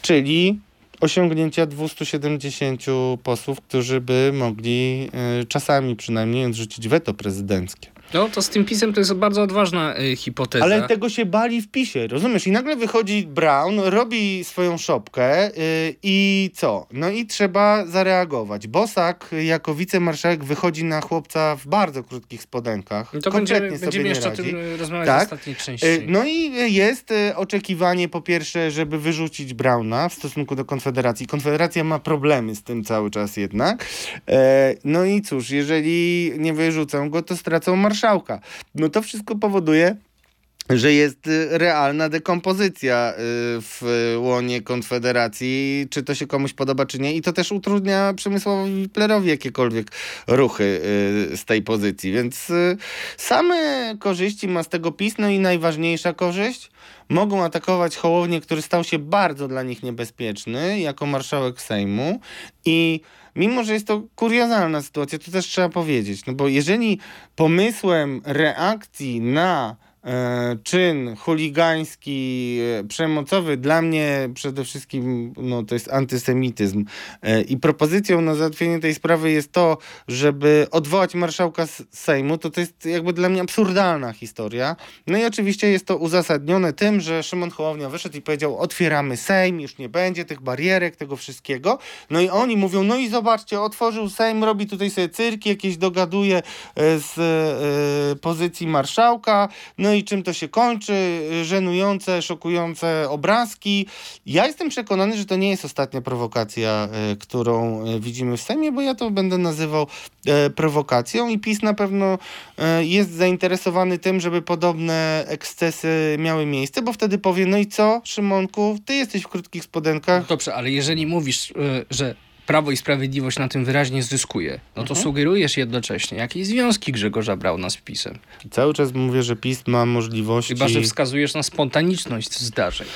czyli osiągnięcia 270 posłów, którzy by mogli e, czasami przynajmniej odrzucić weto prezydenckie. No to z tym pisem to jest bardzo odważna y, hipoteza. Ale tego się bali w PiSie, rozumiesz? I nagle wychodzi Brown, robi swoją szopkę yy, i co? No i trzeba zareagować. Bosak jako wicemarszałek wychodzi na chłopca w bardzo krótkich spodenkach. No to Kompletnie będziemy, sobie będziemy jeszcze radzi. o tym y, rozmawiać Tak. w ostatniej części. Y, No i jest y, oczekiwanie po pierwsze, żeby wyrzucić Brauna w stosunku do Konfederacji. Konfederacja ma problemy z tym cały czas jednak. E, No i cóż, jeżeli nie wyrzucą go, to stracą marszałka. No to wszystko powoduje, że jest y, realna dekompozycja y, w łonie Konfederacji, czy to się komuś podoba, czy nie. I to też utrudnia Przemysławowi Wiplerowi jakiekolwiek ruchy y, z tej pozycji. Więc same korzyści ma z tego PiS, no i najważniejsza korzyść, mogą atakować Hołownię, który stał się bardzo dla nich niebezpieczny jako marszałek Sejmu i Mimo, że jest to kuriozalna sytuacja, to też trzeba powiedzieć, no bo jeżeli pomysłem reakcji na czyn chuligański, e, przemocowy, dla mnie przede wszystkim no, to jest antysemityzm. E, I propozycją na załatwienie tej sprawy jest to, żeby odwołać marszałka Sejmu, to to jest jakby dla mnie absurdalna historia. No i oczywiście jest to uzasadnione tym, że Szymon Hołownia wyszedł i powiedział otwieramy Sejm, już nie będzie tych barierek, tego wszystkiego. No i oni mówią, no i zobaczcie, otworzył Sejm, robi tutaj sobie cyrki, jakieś dogaduje e, z e, pozycji marszałka, no i czym to się kończy, E, żenujące, szokujące obrazki. Ja jestem przekonany, że to nie jest ostatnia prowokacja, e, którą e, widzimy w Sejmie, bo ja to będę nazywał prowokacją i PiS na pewno jest zainteresowany tym, żeby podobne ekscesy miały miejsce, bo wtedy powie, no i co, Szymonku, ty jesteś w krótkich spodenkach, Dobrze, ale jeżeli mówisz, y, że Prawo i Sprawiedliwość na tym wyraźnie zyskuje, no Mhm. to sugerujesz jednocześnie jakieś związki Grzegorza Brauna z PiSem. Cały czas mówię, że PiS ma możliwości. Chyba, że wskazujesz na spontaniczność zdarzeń.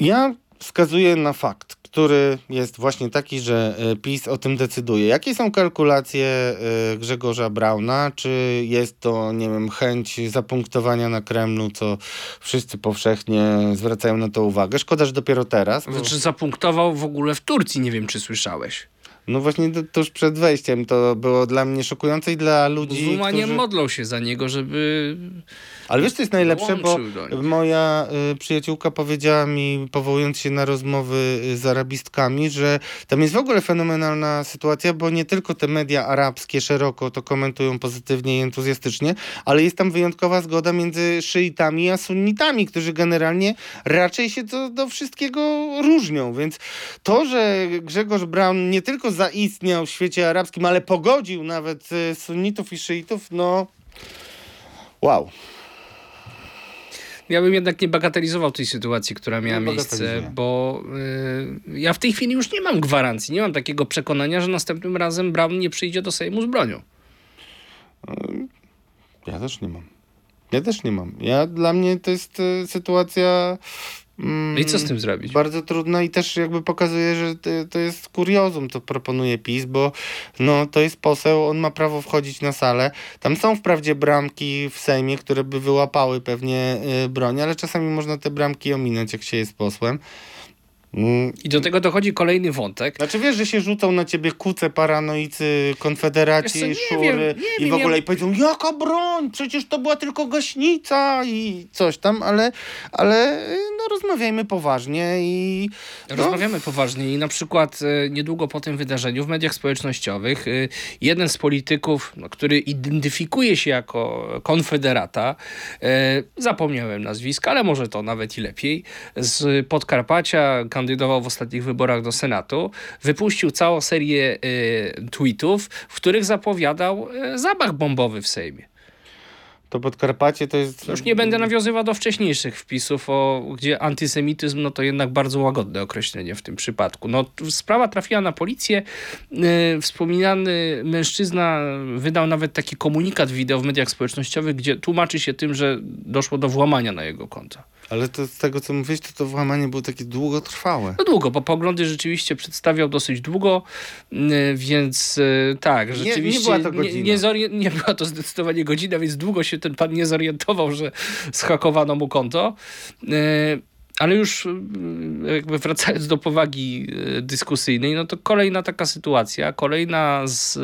Ja wskazuję na fakt, który jest właśnie taki, że e, PiS o tym decyduje. Jakie są kalkulacje e, Grzegorza Brauna? Czy jest to, nie wiem, chęć zapunktowania na Kremlu, co wszyscy powszechnie zwracają na to uwagę? Szkoda, że dopiero teraz. Bo... Znaczy zapunktował w ogóle w Turcji, nie wiem czy słyszałeś. No właśnie tuż przed wejściem to było dla mnie szokujące i dla ludzi, Z umaniem którzy... modlą się za niego, żeby Ale wiesz, co jest najlepsze, bo moja y, przyjaciółka powiedziała mi, powołując się na rozmowy y, z arabistkami, że tam jest w ogóle fenomenalna sytuacja, bo nie tylko te media arabskie szeroko to komentują pozytywnie i entuzjastycznie, ale jest tam wyjątkowa zgoda między szyitami a sunnitami, którzy generalnie raczej się do, do wszystkiego różnią. Więc to, że Grzegorz Braun nie tylko zaistniał w świecie arabskim, ale pogodził nawet y, sunnitów i szyitów, no wow. Ja bym jednak nie bagatelizował tej sytuacji, która miała miejsce, bo y, ja w tej chwili już nie mam gwarancji, nie mam takiego przekonania, że następnym razem Brown nie przyjdzie do Sejmu z bronią. Ja też nie mam. Ja też nie mam. Ja, dla mnie to jest e, sytuacja I co z tym zrobić? bardzo trudna i też jakby pokazuje, że to, jest kuriozum, to proponuje PiS, bo no, to jest poseł, on ma prawo wchodzić na salę. Tam są wprawdzie bramki w Sejmie, które by wyłapały pewnie y, broń, ale czasami można te bramki ominąć, jak się jest posłem. Mm, I do tego dochodzi kolejny wątek. Znaczy wiesz, że się rzucą na ciebie kuce paranoicy Konfederacji, Wiesz co, szury wiem, i wiem, w ogóle ja- i powiedzą, jaka broń, przecież to była tylko gaśnica i coś tam, ale, ale no rozmawiajmy poważnie i no, Rozmawiamy poważnie i na przykład e, niedługo po tym wydarzeniu w mediach społecznościowych e, jeden z polityków, no, który identyfikuje się jako konfederata, e, zapomniałem nazwiska, ale może to nawet i lepiej, z Podkarpacia kandydował w ostatnich wyborach do Senatu, wypuścił całą serię e, tweetów, w których zapowiadał e, zamach bombowy w Sejmie. to Podkarpacie to jest... Już nie będę nawiązywał do wcześniejszych wpisów, o, gdzie antysemityzm no to jednak bardzo łagodne określenie w tym przypadku. No, sprawa trafiła na policję. Yy, wspominany mężczyzna wydał nawet taki komunikat wideo w mediach społecznościowych, gdzie tłumaczy się tym, że doszło do włamania na jego konto. Ale to z tego, co mówisz, to to włamanie było takie długotrwałe. No długo, bo poglądy rzeczywiście przedstawiał dosyć długo, yy, więc yy, tak, nie rzeczywiście była to nie, godzina. nie, zorien- nie była to zdecydowanie godzina, więc długo się ten pan nie zorientował, że schakowano mu konto. Yy, Ale już yy, jakby wracając do powagi dyskusyjnej, no to kolejna taka sytuacja, kolejna z,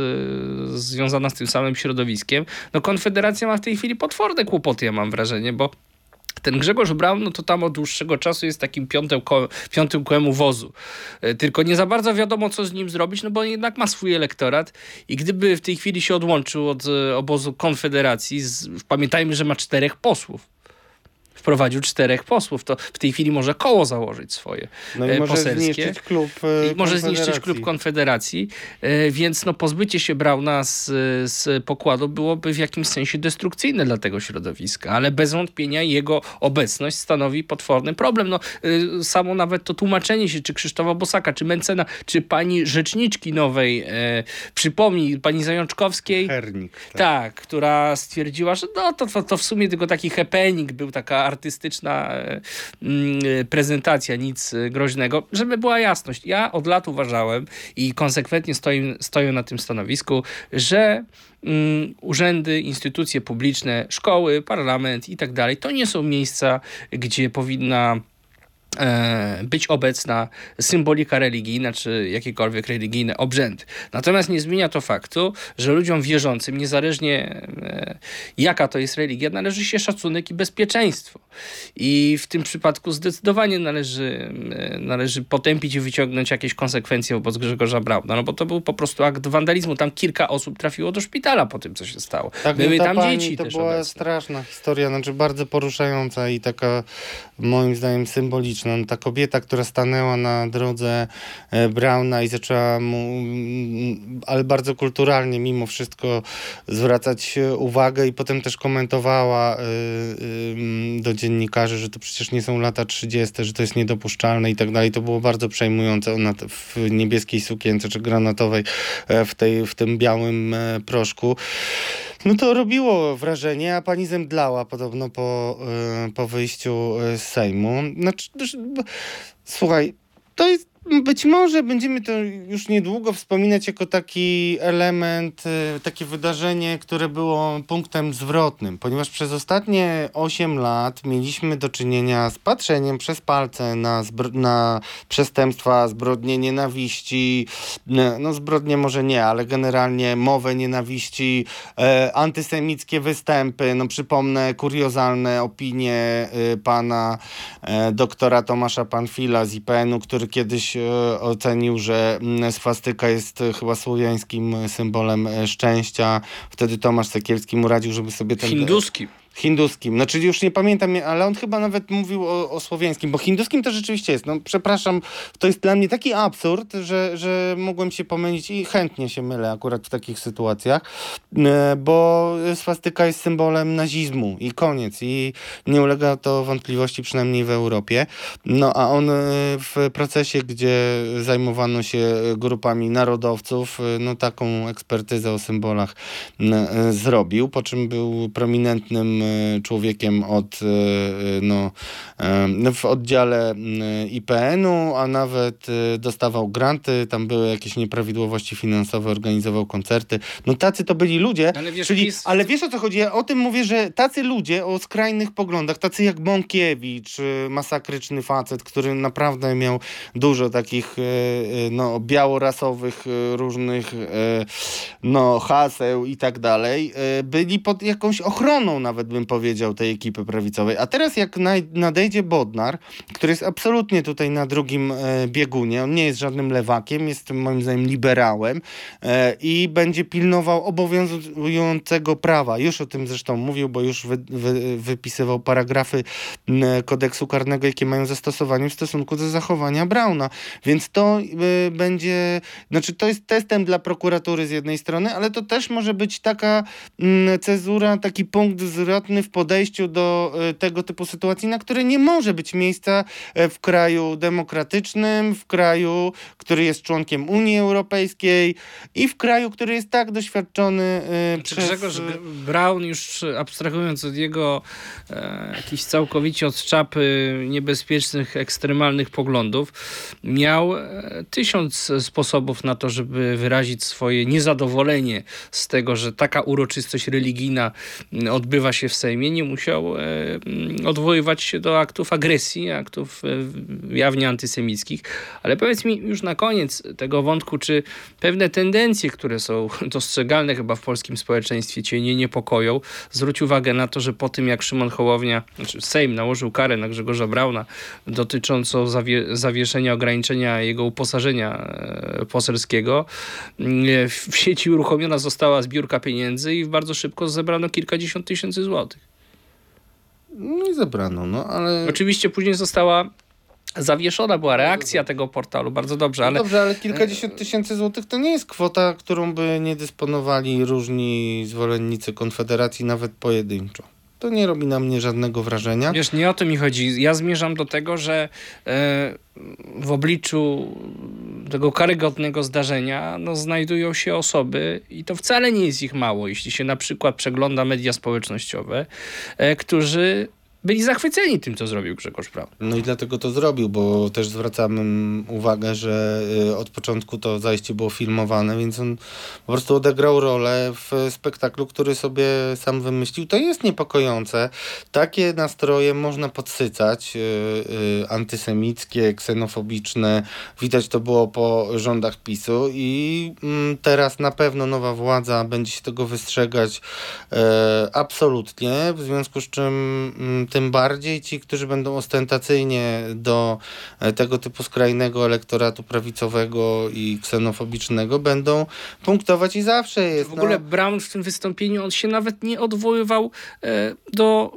związana z tym samym środowiskiem. No Konfederacja ma w tej chwili potworne kłopoty, ja mam wrażenie, bo ten Grzegorz Braun, no to tam od dłuższego czasu jest takim piątym, ko- piątym kołem wozu. E, Tylko nie za bardzo wiadomo, co z nim zrobić, no bo jednak ma swój elektorat i gdyby w tej chwili się odłączył od e, obozu Konfederacji, z, pamiętajmy, że ma czterech posłów. Wprowadził czterech posłów, to w tej chwili może koło założyć swoje No i e, może poselskie. zniszczyć klub e, I może zniszczyć klub Konfederacji. E, więc no pozbycie się Brauna z, z pokładu byłoby w jakimś sensie destrukcyjne dla tego środowiska, ale bez wątpienia jego obecność stanowi potworny problem. No, samo nawet to tłumaczenie się, czy Krzysztofa Bosaka, czy Mencena, czy pani rzeczniczki nowej, e, przypomnij, pani Zajączkowskiej, Hernik. Tak. tak, która stwierdziła, że no, to, to, to w sumie tylko taki happening był, taka artystyczna e, mm, e, prezentacja, nic e, groźnego. Żeby była jasność, ja od lat uważałem i konsekwentnie stoję, stoję na tym stanowisku, że mm, urzędy, instytucje publiczne, szkoły, parlament i tak dalej, to nie są miejsca, gdzie powinna być obecna symbolika religijna czy jakiekolwiek religijne obrzędy. Natomiast nie zmienia to faktu, że ludziom wierzącym, niezależnie e, jaka to jest religia, należy się szacunek i bezpieczeństwo. I w tym przypadku zdecydowanie należy, e, należy potępić i wyciągnąć jakieś konsekwencje wobec Grzegorza Brauna, no bo to był po prostu akt wandalizmu. Tam kilka osób trafiło do szpitala po tym, co się stało. Tak, Były ta tam pani, dzieci to też była obecne. straszna historia, znaczy bardzo poruszająca i taka moim zdaniem symboliczna. Ta kobieta, która stanęła na drodze e, Brauna i zaczęła mu, mm, ale bardzo kulturalnie mimo wszystko zwracać e, uwagę i potem też komentowała e, do dziennikarzy, że to przecież nie są lata 30., że to jest niedopuszczalne i tak dalej. To było bardzo przejmujące. Ona w niebieskiej sukience czy granatowej w, tej, w tym białym proszku. No to robiło wrażenie, a pani zemdlała podobno po, y, po wyjściu y, z Sejmu. Znaczy, słuchaj, to jest być może będziemy to już niedługo wspominać jako taki element, y, takie wydarzenie, które było punktem zwrotnym, ponieważ przez ostatnie 8 lat mieliśmy do czynienia z patrzeniem przez palce na, na przestępstwa, zbrodnie nienawiści, no zbrodnie może nie, ale generalnie mowę nienawiści, e, antysemickie występy, no przypomnę kuriozalne opinie y, pana e, doktora Tomasza Panfila z IPN-u, który kiedyś e, ocenił, że mm, swastyka jest e, chyba słowiańskim symbolem szczęścia. Wtedy Tomasz Sekielski mu radził, żeby sobie ten... Hinduskim hinduskim. Znaczy już nie pamiętam, ale on chyba nawet mówił o, o słowiańskim, bo hinduskim to rzeczywiście jest. No przepraszam, to jest dla mnie taki absurd, że, że mogłem się pomylić i chętnie się mylę akurat w takich sytuacjach, e, bo swastyka jest symbolem nazizmu i koniec. I nie ulega to wątpliwości, przynajmniej w Europie. No a on e, w procesie, gdzie zajmowano się grupami narodowców, e, no taką ekspertyzę o symbolach zrobił, po czym był prominentnym człowiekiem od, e, no, e, w oddziale IPN-u, a nawet dostawał granty, tam były jakieś nieprawidłowości finansowe, organizował koncerty. No tacy to byli ludzie, ale wiesz, czyli, PiS... ale wiesz o co chodzi? Ja o tym mówię, że tacy ludzie o skrajnych poglądach, tacy jak Bąkiewicz, masakryczny facet, który naprawdę miał dużo takich no, białorasowych różnych no, haseł i tak dalej, byli pod jakąś ochroną nawet bym powiedział, tej ekipy prawicowej. A teraz jak nadejdzie Bodnar, który jest absolutnie tutaj na drugim e, biegunie, on nie jest żadnym lewakiem, jest moim zdaniem liberałem e, i będzie pilnował obowiązującego prawa. Już o tym zresztą mówił, bo już wy, wy, wypisywał paragrafy kodeksu karnego, jakie mają zastosowanie w stosunku do zachowania Brauna. Więc to y, będzie, znaczy to jest testem dla prokuratury z jednej strony, ale to też może być taka cezura, taki punkt w podejściu do e, tego typu sytuacji, na które nie może być miejsca e, w kraju demokratycznym, w kraju, który jest członkiem Unii Europejskiej i w kraju, który jest tak doświadczony e, znaczy, przez... Grzegorz Brown już abstrahując od jego e, jakichś całkowicie od czapy niebezpiecznych, ekstremalnych poglądów, miał tysiąc sposobów na to, żeby wyrazić swoje niezadowolenie z tego, że taka uroczystość religijna odbywa się w w Sejmie nie musiał e, mm, odwoływać się do aktów agresji, aktów e, jawnie antysemickich. Ale powiedz mi już na koniec tego wątku, czy pewne tendencje, które są dostrzegalne chyba w polskim społeczeństwie, cię nie niepokoją? Zwróć uwagę na to, że po tym jak Szymon Hołownia, znaczy Sejm nałożył karę na Grzegorza Brauna dotyczącą zawie zawieszenia ograniczenia jego uposażenia e, poselskiego, w sieci uruchomiona została zbiórka pieniędzy i bardzo szybko zebrano kilkadziesiąt tysięcy złotych. No i zebrano, no ale... Oczywiście później została zawieszona była reakcja tego portalu, bardzo dobrze, no ale... Dobrze, ale kilkadziesiąt tysięcy złotych to nie jest kwota, którą by nie dysponowali różni zwolennicy Konfederacji, nawet pojedynczo to nie robi na mnie żadnego wrażenia. Wiesz, nie o to mi chodzi. Ja zmierzam do tego, że e, w obliczu tego karygodnego zdarzenia no, znajdują się osoby, i to wcale nie jest ich mało, jeśli się na przykład przegląda media społecznościowe, e, którzy byli zachwyceni tym, co zrobił Grzegorz Braun. No i dlatego to zrobił, bo też zwracamy uwagę, że y, od początku to zajście było filmowane, więc on po prostu odegrał rolę w spektaklu, który sobie sam wymyślił. To jest niepokojące. Takie nastroje można podsycać, yy, yy, antysemickie, ksenofobiczne. Widać to było po rządach PiSu i yy, teraz na pewno nowa władza będzie się tego wystrzegać y, absolutnie, w związku z czym mm, tym bardziej ci, którzy będą ostentacyjnie do e, tego typu skrajnego elektoratu prawicowego i ksenofobicznego będą punktować i zawsze jest. W ogóle no... Brown w tym wystąpieniu on się nawet nie odwoływał e, do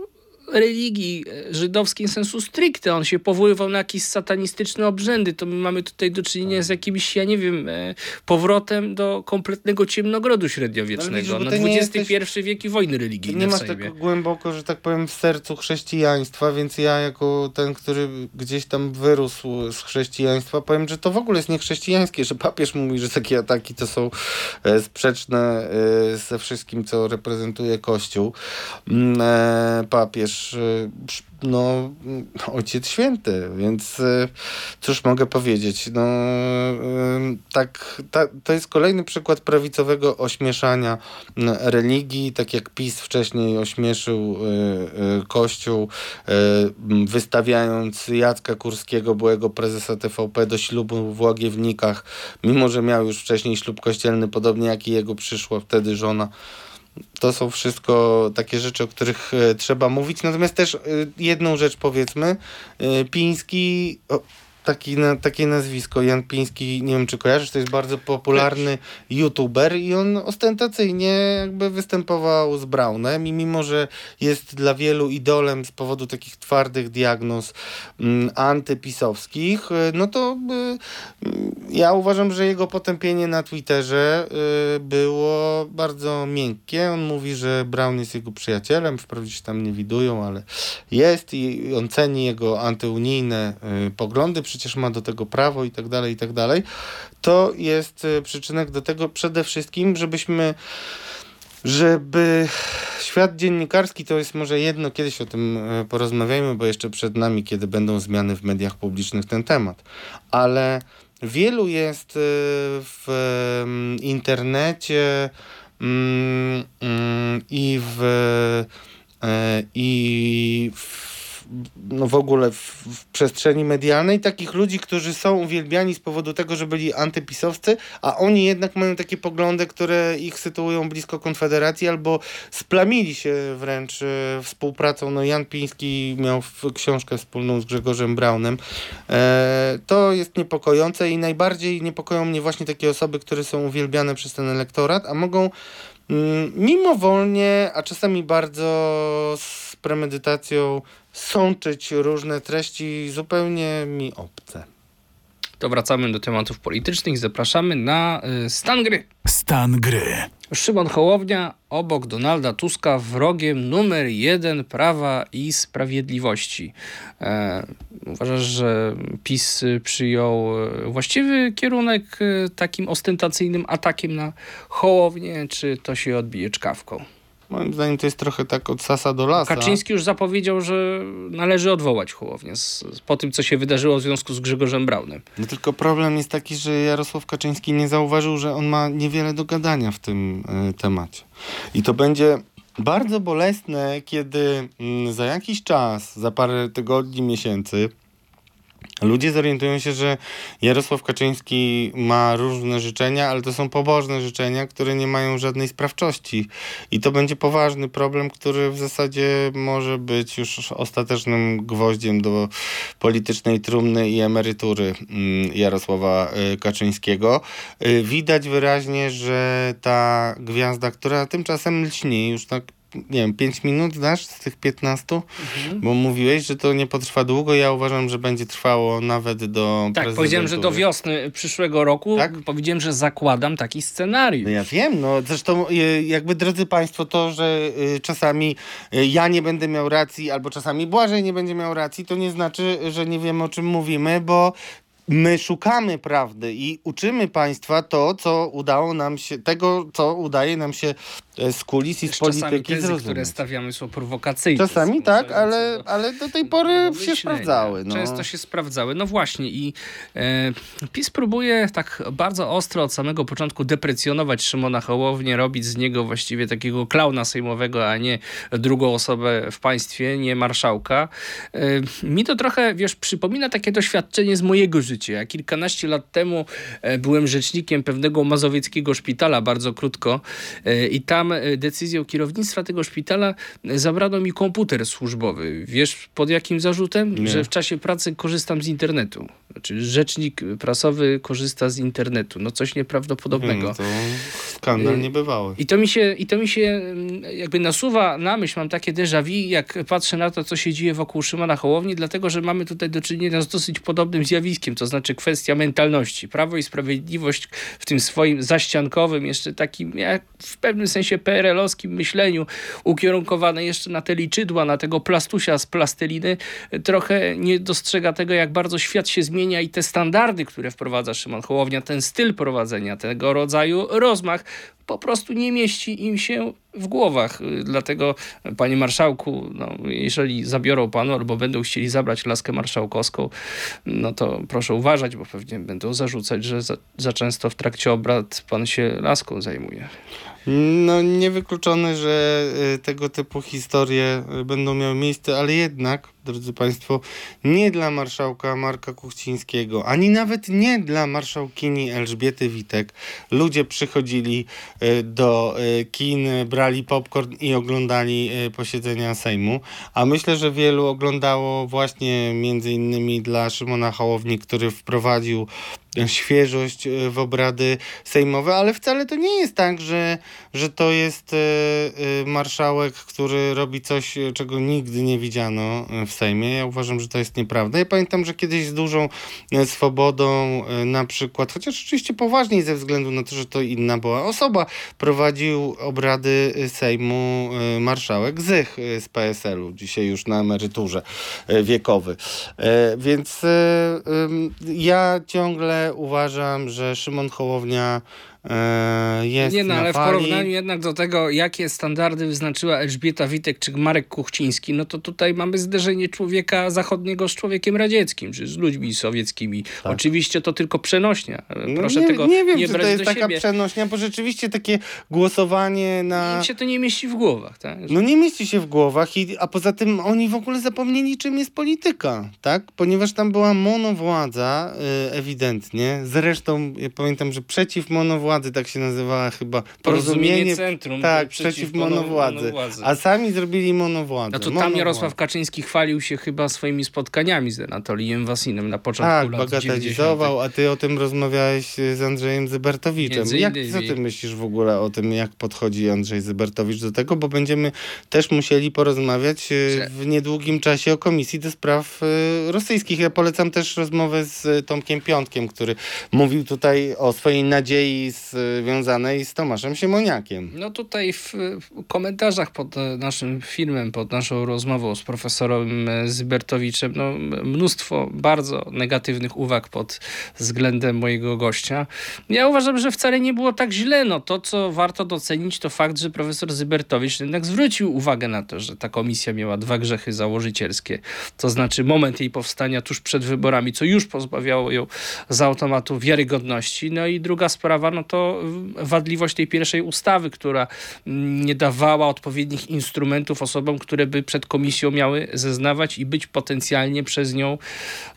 religii e, żydowskiej sensu stricte. On się powoływał na jakieś satanistyczne obrzędy. To my mamy tutaj do czynienia z jakimś, ja nie wiem, e, powrotem do kompletnego ciemnogrodu średniowiecznego. No, no XXI jesteś... wiek i wojny religijne Nie masz tak głęboko, że tak powiem, w sercu chrześcijaństwa, więc ja jako ten, który gdzieś tam wyrósł z chrześcijaństwa, powiem, że to w ogóle jest niechrześcijańskie, że papież mówi, że takie ataki to są e, sprzeczne ze wszystkim, co reprezentuje Kościół. Mm, papież przecież y, no, ojciec święty, więc y, cóż mogę powiedzieć. No, tak, ta, to jest kolejny przykład prawicowego ośmieszania religii, tak jak PiS wcześniej ośmieszył Kościół, wystawiając Jacka Kurskiego, byłego prezesa TVP do ślubu w Łagiewnikach, mimo że miał już wcześniej ślub kościelny, podobnie jak i jego przyszła wtedy żona. To są wszystko takie rzeczy, o których e, trzeba mówić. Natomiast też e, jedną rzecz powiedzmy. E, Piński. O, taki, na, takie nazwisko, Jan Piński, nie wiem czy kojarzysz, to jest bardzo popularny youtuber i on ostentacyjnie jakby występował z Brownem i mimo, że jest dla wielu idolem z powodu takich twardych diagnoz mm, antypisowskich, y, no to y, ja uważam, że jego potępienie na Twitterze y, było bardzo miękkie. On mówi, że Brown jest jego przyjacielem, wprawdzie się tam nie widują, ale jest i on ceni jego antyunijne y, poglądy, przy przecież ma do tego prawo i tak dalej, i tak dalej, to jest e, przyczynek do tego przede wszystkim, żebyśmy żeby świat dziennikarski to jest może jedno, kiedyś o tym e, porozmawiajmy, bo jeszcze przed nami, kiedy będą zmiany w mediach publicznych ten temat, ale wielu jest e, w internecie mm, mm, i w i w no w ogóle w, w, przestrzeni medialnej takich ludzi, którzy są uwielbiani z powodu tego, że byli antypisowcy, a oni jednak mają takie poglądy, które ich sytuują blisko Konfederacji albo splamili się wręcz e, współpracą. No Jan Piński miał książkę wspólną z Grzegorzem Braunem. E, to jest niepokojące i najbardziej niepokoją mnie właśnie takie osoby, które są uwielbiane przez ten elektorat, a mogą mm, mimowolnie, a czasami bardzo z premedytacją sączyć różne treści zupełnie mi obce. To wracamy do tematów politycznych. Zapraszamy na y, stan gry. Stan gry. Szymon Hołownia obok Donalda Tuska wrogiem numer jeden Prawa i Sprawiedliwości. E, uważasz, że PiS przyjął e, właściwy kierunek e, takim ostentacyjnym atakiem na Hołownię, czy to się odbije czkawką? Moim zdaniem to jest trochę tak od sasa do lasa. Kaczyński już zapowiedział, że należy odwołać Hołownię z, po tym, co się wydarzyło w związku z Grzegorzem Braunem. No tylko problem jest taki, że Jarosław Kaczyński nie zauważył, że on ma niewiele do gadania w tym y, temacie. I to będzie bardzo bolesne, kiedy y, za jakiś czas, za parę tygodni, miesięcy, Ludzie zorientują się, że Jarosław Kaczyński ma różne życzenia, ale to są pobożne życzenia, które nie mają żadnej sprawczości. I to będzie poważny problem, który w zasadzie może być już ostatecznym gwoździem do politycznej trumny i emerytury mm, Jarosława y, Kaczyńskiego. Y, widać wyraźnie, że ta gwiazda, która tymczasem lśni już tak nie wiem, 5 minut dasz z tych 15? Mhm. Bo mówiłeś, że to nie potrwa długo. Ja uważam, że będzie trwało nawet do. Tak, powiedziałem, że do wiosny przyszłego roku. Tak? Powiedziałem, że zakładam taki scenariusz. No ja wiem, no zresztą y, jakby drodzy Państwo, to, że y, czasami y, ja nie będę miał racji, albo czasami Błażej nie będzie miał racji, to nie znaczy, że nie wiemy o czym mówimy, bo my szukamy prawdy i uczymy państwa to, co udało nam się, tego, co udaje nam się z kulis i z polityki tezy, zrozumieć. które stawiamy są prowokacyjne. Czasami tak, ale, ale do tej pory się sprawdzały. No. Często się sprawdzały. No właśnie i e, PiS próbuje tak bardzo ostro od samego początku deprecjonować Szymona Hołownię, robić z niego właściwie takiego klauna sejmowego, a nie drugą osobę w państwie, nie marszałka. E, mi to trochę, wiesz, przypomina takie doświadczenie z mojego życia. Ja kilkanaście lat temu e, byłem rzecznikiem pewnego mazowieckiego szpitala, bardzo krótko, e, i tam e, decyzją kierownictwa tego szpitala zabrano mi komputer służbowy. Wiesz pod jakim zarzutem? Nie. Że w czasie pracy korzystam z internetu. Znaczy rzecznik prasowy korzysta z internetu. No coś nieprawdopodobnego. Nie, to skandal niebywały. I to mi się, i to mi się mm, jakby nasuwa na myśl, mam takie déjà vu, jak patrzę na to, co się dzieje wokół Szymona Hołowni, dlatego, że mamy tutaj do czynienia z dosyć podobnym zjawiskiem, to znaczy kwestia mentalności. Prawo i Sprawiedliwość w tym swoim zaściankowym, jeszcze takim jak w pewnym sensie PRL-owskim myśleniu, ukierunkowane jeszcze na te liczydła, na tego plastusia z plasteliny, trochę nie dostrzega tego, jak bardzo świat się zmienia i te standardy, które wprowadza Szymon Hołownia, ten styl prowadzenia, tego rodzaju rozmach po prostu nie mieści im się w głowach. Dlatego, panie marszałku, no, jeżeli zabiorą panu albo będą chcieli zabrać laskę marszałkowską, no to proszę uważać, bo pewnie będą zarzucać, że za, za często w trakcie obrad pan się laską zajmuje. No niewykluczone, że y, tego typu historie y, będą miały miejsce, ale jednak, drodzy Państwo, nie dla marszałka Marka Kuchcińskiego, ani nawet nie dla marszałkini Elżbiety Witek. Ludzie przychodzili y, do kin, brali popcorn i oglądali posiedzenia Sejmu, a myślę, że wielu oglądało właśnie między innymi dla Szymona Hołowni, który wprowadził świeżość e, w obrady sejmowe, ale wcale to nie jest tak, że, że to jest e, e, marszałek, który robi coś, czego nigdy nie widziano w Sejmie. Ja uważam, że to jest nieprawda. Ja pamiętam, że kiedyś z dużą swobodą na przykład, chociaż oczywiście poważniej ze względu na to, że to inna była osoba, prowadził obrady Sejmu marszałek Zych z PSL-u, dzisiaj już na emeryturze wiekowy. Więc ja ciągle uważam, że Szymon Hołownia E, jest Nie no, ale fali. w porównaniu jednak do tego, jakie standardy wyznaczyła Elżbieta Witek czy Marek Kuchciński, no to tutaj mamy zderzenie człowieka zachodniego z człowiekiem radzieckim, czy z ludźmi sowieckimi. Tak. Oczywiście to tylko przenośnia. No Proszę nie, tego nie wiem, nie czy to jest taka siebie. przenośnia, bo rzeczywiście takie głosowanie na... Im się to nie mieści w głowach, tak? No nie mieści się w głowach, i, a poza tym oni w ogóle zapomnieli, czym jest polityka, tak? Ponieważ tam była monowładza, y, ewidentnie. Zresztą ja pamiętam, że przeciw monowładzy tak się nazywała chyba. Porozumienie, Porozumienie Centrum. Tak, przeciw, przeciw monowładzy. monowładzy. A sami zrobili monowładzę. No to tam Jarosław Kaczyński chwalił się chyba swoimi spotkaniami z Anatolijem Wasinem na początku tak, lat bagatelizował, a ty o tym rozmawiałeś z Andrzejem Zybertowiczem. Jak, co ty myślisz w ogóle o tym, jak podchodzi Andrzej Zybertowicz do tego? Bo będziemy też musieli porozmawiać e, w niedługim czasie o Komisji do Spraw e, Rosyjskich. Ja polecam też rozmowę z Tomkiem Piątkiem, który mówił tutaj o swojej nadziei związanej z Tomaszem Siemoniakiem. No tutaj w komentarzach pod naszym filmem, pod naszą rozmową z profesorem Zybertowiczem, no, mnóstwo bardzo negatywnych uwag pod względem mojego gościa. Ja uważam, że wcale nie było tak źle. No, to, co warto docenić, to fakt, że profesor Zybertowicz jednak zwrócił uwagę na to, że ta komisja miała dwa grzechy założycielskie. To znaczy moment jej powstania tuż przed wyborami, co już pozbawiało ją z automatu wiarygodności. No i druga sprawa, no to wadliwość tej pierwszej ustawy, która nie dawała odpowiednich instrumentów osobom, które by przed komisją miały zeznawać i być potencjalnie przez nią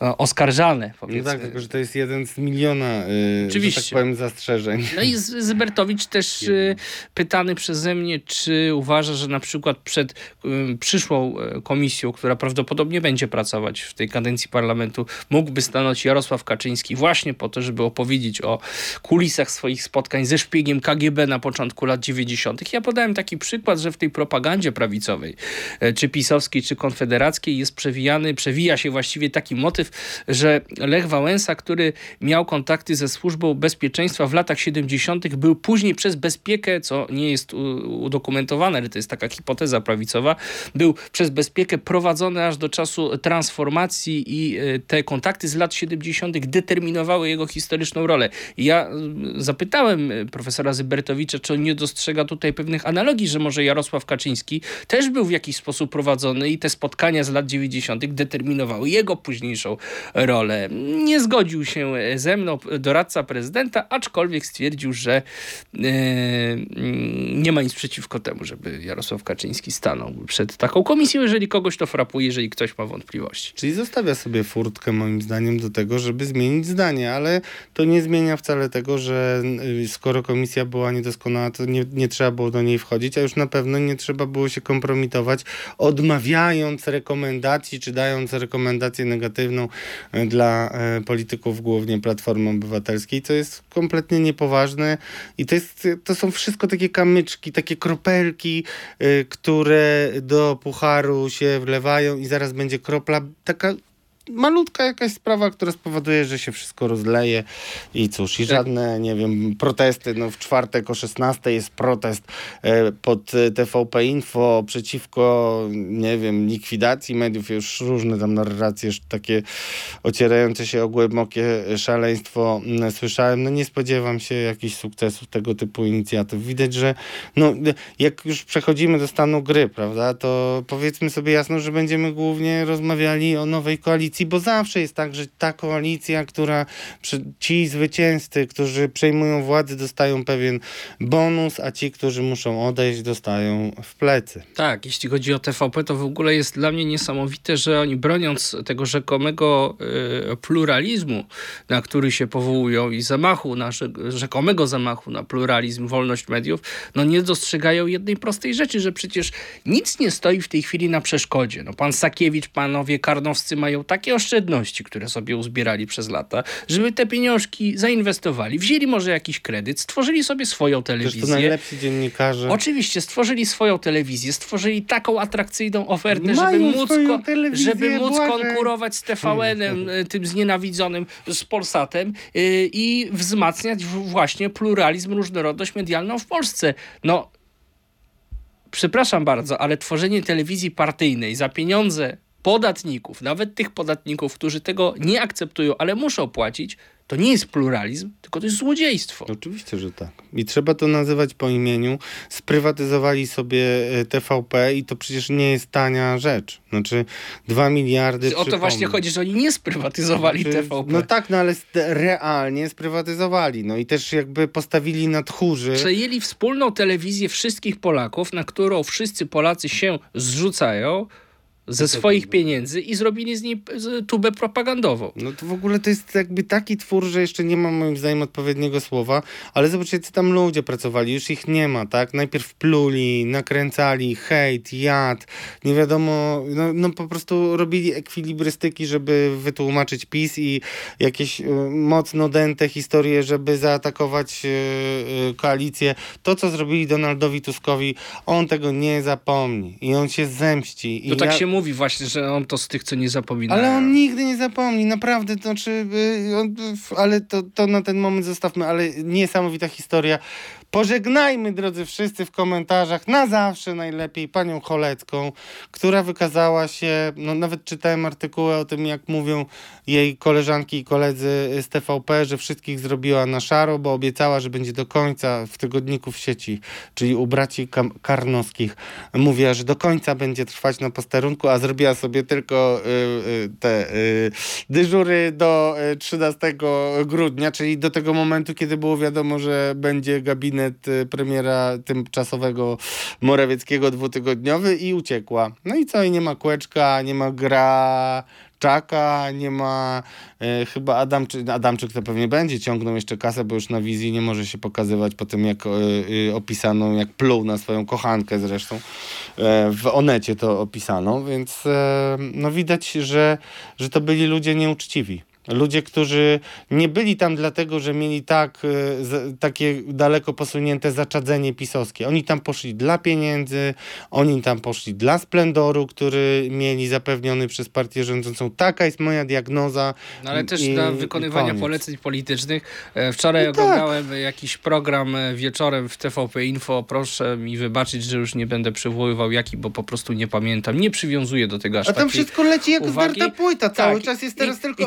e, oskarżane. Powiedzmy. No tak, tylko że to jest jeden z miliona, yy, Oczywiście. tak powiem, zastrzeżeń. No i Zybertowicz też yy, pytany przeze mnie, czy uważa, że na przykład przed yy, przyszłą komisją, która prawdopodobnie będzie pracować w tej kadencji parlamentu, mógłby stanąć Jarosław Kaczyński właśnie po to, żeby opowiedzieć o kulisach swoich swoich spotkań ze szpiegiem KGB na początku lat 90. Ja podałem taki przykład, że w tej propagandzie prawicowej, e, czy pisowskiej, czy konfederackiej jest przewijany, przewija się właściwie taki motyw, że Lech Wałęsa, który miał kontakty ze służbą bezpieczeństwa w latach 70., był później przez bezpiekę, co nie jest udokumentowane, ale to jest taka hipoteza prawicowa, był przez bezpiekę prowadzony aż do czasu transformacji i e, te kontakty z lat 70. determinowały jego historyczną rolę. Ja zapytałem, zapytałem e, profesora Zybertowicza, czy on nie dostrzega tutaj pewnych analogii, że może Jarosław Kaczyński też był w jakiś sposób prowadzony i te spotkania z lat 90. determinowały jego późniejszą rolę. Nie zgodził się e, ze mną doradca prezydenta, aczkolwiek stwierdził, że mm, nie ma nic przeciwko temu, żeby Jarosław Kaczyński stanął przed taką komisją, jeżeli kogoś to frapuje, jeżeli ktoś ma wątpliwości. Czyli zostawia sobie furtkę moim zdaniem do tego, żeby zmienić zdanie, ale to nie zmienia wcale tego, że Y, skoro komisja była niedoskonała, to nie, nie trzeba było do niej wchodzić, a już na pewno nie trzeba było się kompromitować, odmawiając rekomendacji, czy dając rekomendację negatywną y, dla y, polityków, głównie Platformy Obywatelskiej, co jest kompletnie niepoważne i to, jest, to są wszystko takie kamyczki, takie kropelki, które do pucharu się wlewają i zaraz będzie kropla taka malutka jakaś sprawa, która spowoduje, że się wszystko rozleje i cóż, i żadne, nie wiem, protesty. No w czwartek o 16 jest protest e, pod e, TVP Info przeciwko, nie wiem, likwidacji mediów. Już różne tam narracje już takie ocierające się o głębokie szaleństwo mm, słyszałem. No nie spodziewam się jakichś sukcesów tego typu inicjatyw. Widać, że no, jak już przechodzimy do stanu gry, prawda, to powiedzmy sobie jasno, że będziemy głównie rozmawiali o nowej koalicji, bo zawsze jest tak, że ta koalicja, która ci zwycięzcy, którzy przejmują władzę, dostają pewien bonus, a ci, którzy muszą odejść, dostają w plecy. Tak, jeśli chodzi o TVP, to w ogóle jest dla mnie niesamowite, że oni broniąc tego rzekomego y, pluralizmu, na który się powołują i zamachu, na rzekomego zamachu na pluralizm, wolność mediów, no nie dostrzegają jednej prostej rzeczy, że przecież nic nie stoi w tej chwili na przeszkodzie. No pan Sakiewicz, panowie Karnowscy mają takie oszczędności, które sobie uzbierali przez lata, żeby te pieniążki zainwestowali, wzięli może jakiś kredyt, stworzyli sobie swoją telewizję. to najlepsi dziennikarze. Oczywiście, stworzyli swoją telewizję, stworzyli taką atrakcyjną ofertę, żeby móc, żeby móc konkurować z TVN-em, e, tym znienawidzonym, z Polsatem yy, i wzmacniać właśnie pluralizm, różnorodność medialną w Polsce. No, przepraszam bardzo, ale tworzenie telewizji partyjnej za pieniądze podatników, nawet tych podatników, którzy tego nie akceptują, ale muszą płacić, to nie jest pluralizm, tylko to jest złodziejstwo. Oczywiście, że tak. I trzeba to nazywać po imieniu. Sprywatyzowali sobie e, TVP i to przecież nie jest tania rzecz. Znaczy dwa miliardy. O to właśnie chodzi, że oni nie sprywatyzowali znaczy, TVP. No tak, no ale realnie sprywatyzowali. No i też jakby postawili na tchórzy. Przejęli wspólną telewizję wszystkich Polaków, na którą wszyscy Polacy się zrzucają ze swoich pieniędzy i zrobili z niej tubę propagandową. No to w ogóle to jest jakby taki twór, że jeszcze nie ma moim zdaniem odpowiedniego słowa, ale zobaczcie, co tam ludzie pracowali, już ich nie ma, tak? Najpierw pluli, nakręcali, hejt, jad, nie wiadomo, no, no po prostu robili ekwilibrystyki, żeby wytłumaczyć PiS i jakieś y, mocno dęte historie, żeby zaatakować y, y, koalicję. To, co zrobili Donaldowi Tuskowi, on tego nie zapomni i on się zemści. To I tak ja... się mówi mówi właśnie, że on to z tych, co nie zapominają. Ale on nigdy nie zapomni, naprawdę, to czy, y, on, ale to, to na ten moment zostawmy, ale niesamowita historia. Pożegnajmy, drodzy wszyscy, w komentarzach na zawsze najlepiej panią Cholecką, która wykazała się, no nawet czytałem artykuły o tym, jak mówią jej koleżanki i koledzy z TVP, że wszystkich zrobiła na szaro, bo obiecała, że będzie do końca w tygodniku w sieci, czyli u braci Karnowskich. Mówiła, że do końca będzie trwać na posterunku, a zrobiła sobie tylko y, y, te y, dyżury do 13 y, grudnia, czyli do tego momentu, kiedy było wiadomo, że będzie gabinet gabinet y, premiera tymczasowego Morawieckiego dwutygodniowy i uciekła. No i co? I nie ma kłeczka, nie ma gra Czaka, nie ma e, chyba Adamczyk, Adamczyk to pewnie będzie ciągnął jeszcze kasę, bo już na wizji nie może się pokazywać po tym, jak e, e, opisano, jak pluł na swoją kochankę zresztą. W Onecie to opisano, więc no widać, że, że to byli ludzie nieuczciwi. Ludzie, którzy nie byli tam dlatego, że mieli tak, e, takie daleko posunięte zaczadzenie pisowskie. Oni tam poszli dla pieniędzy, oni tam poszli dla splendoru, który mieli zapewniony przez partię rządzącą. Taka jest moja diagnoza. No, ale też i, dla wykonywania poleceń politycznych. E, wczoraj no oglądałem tak. jakiś program e, wieczorem w TVP Info. Proszę mi wybaczyć, że już nie będę przywoływał jaki, bo po prostu nie pamiętam. Nie przywiązuję do tego aż A tam wszystko leci jak uwagi. zdarta płyta. Cały tak. czas jest teraz I, tylko i,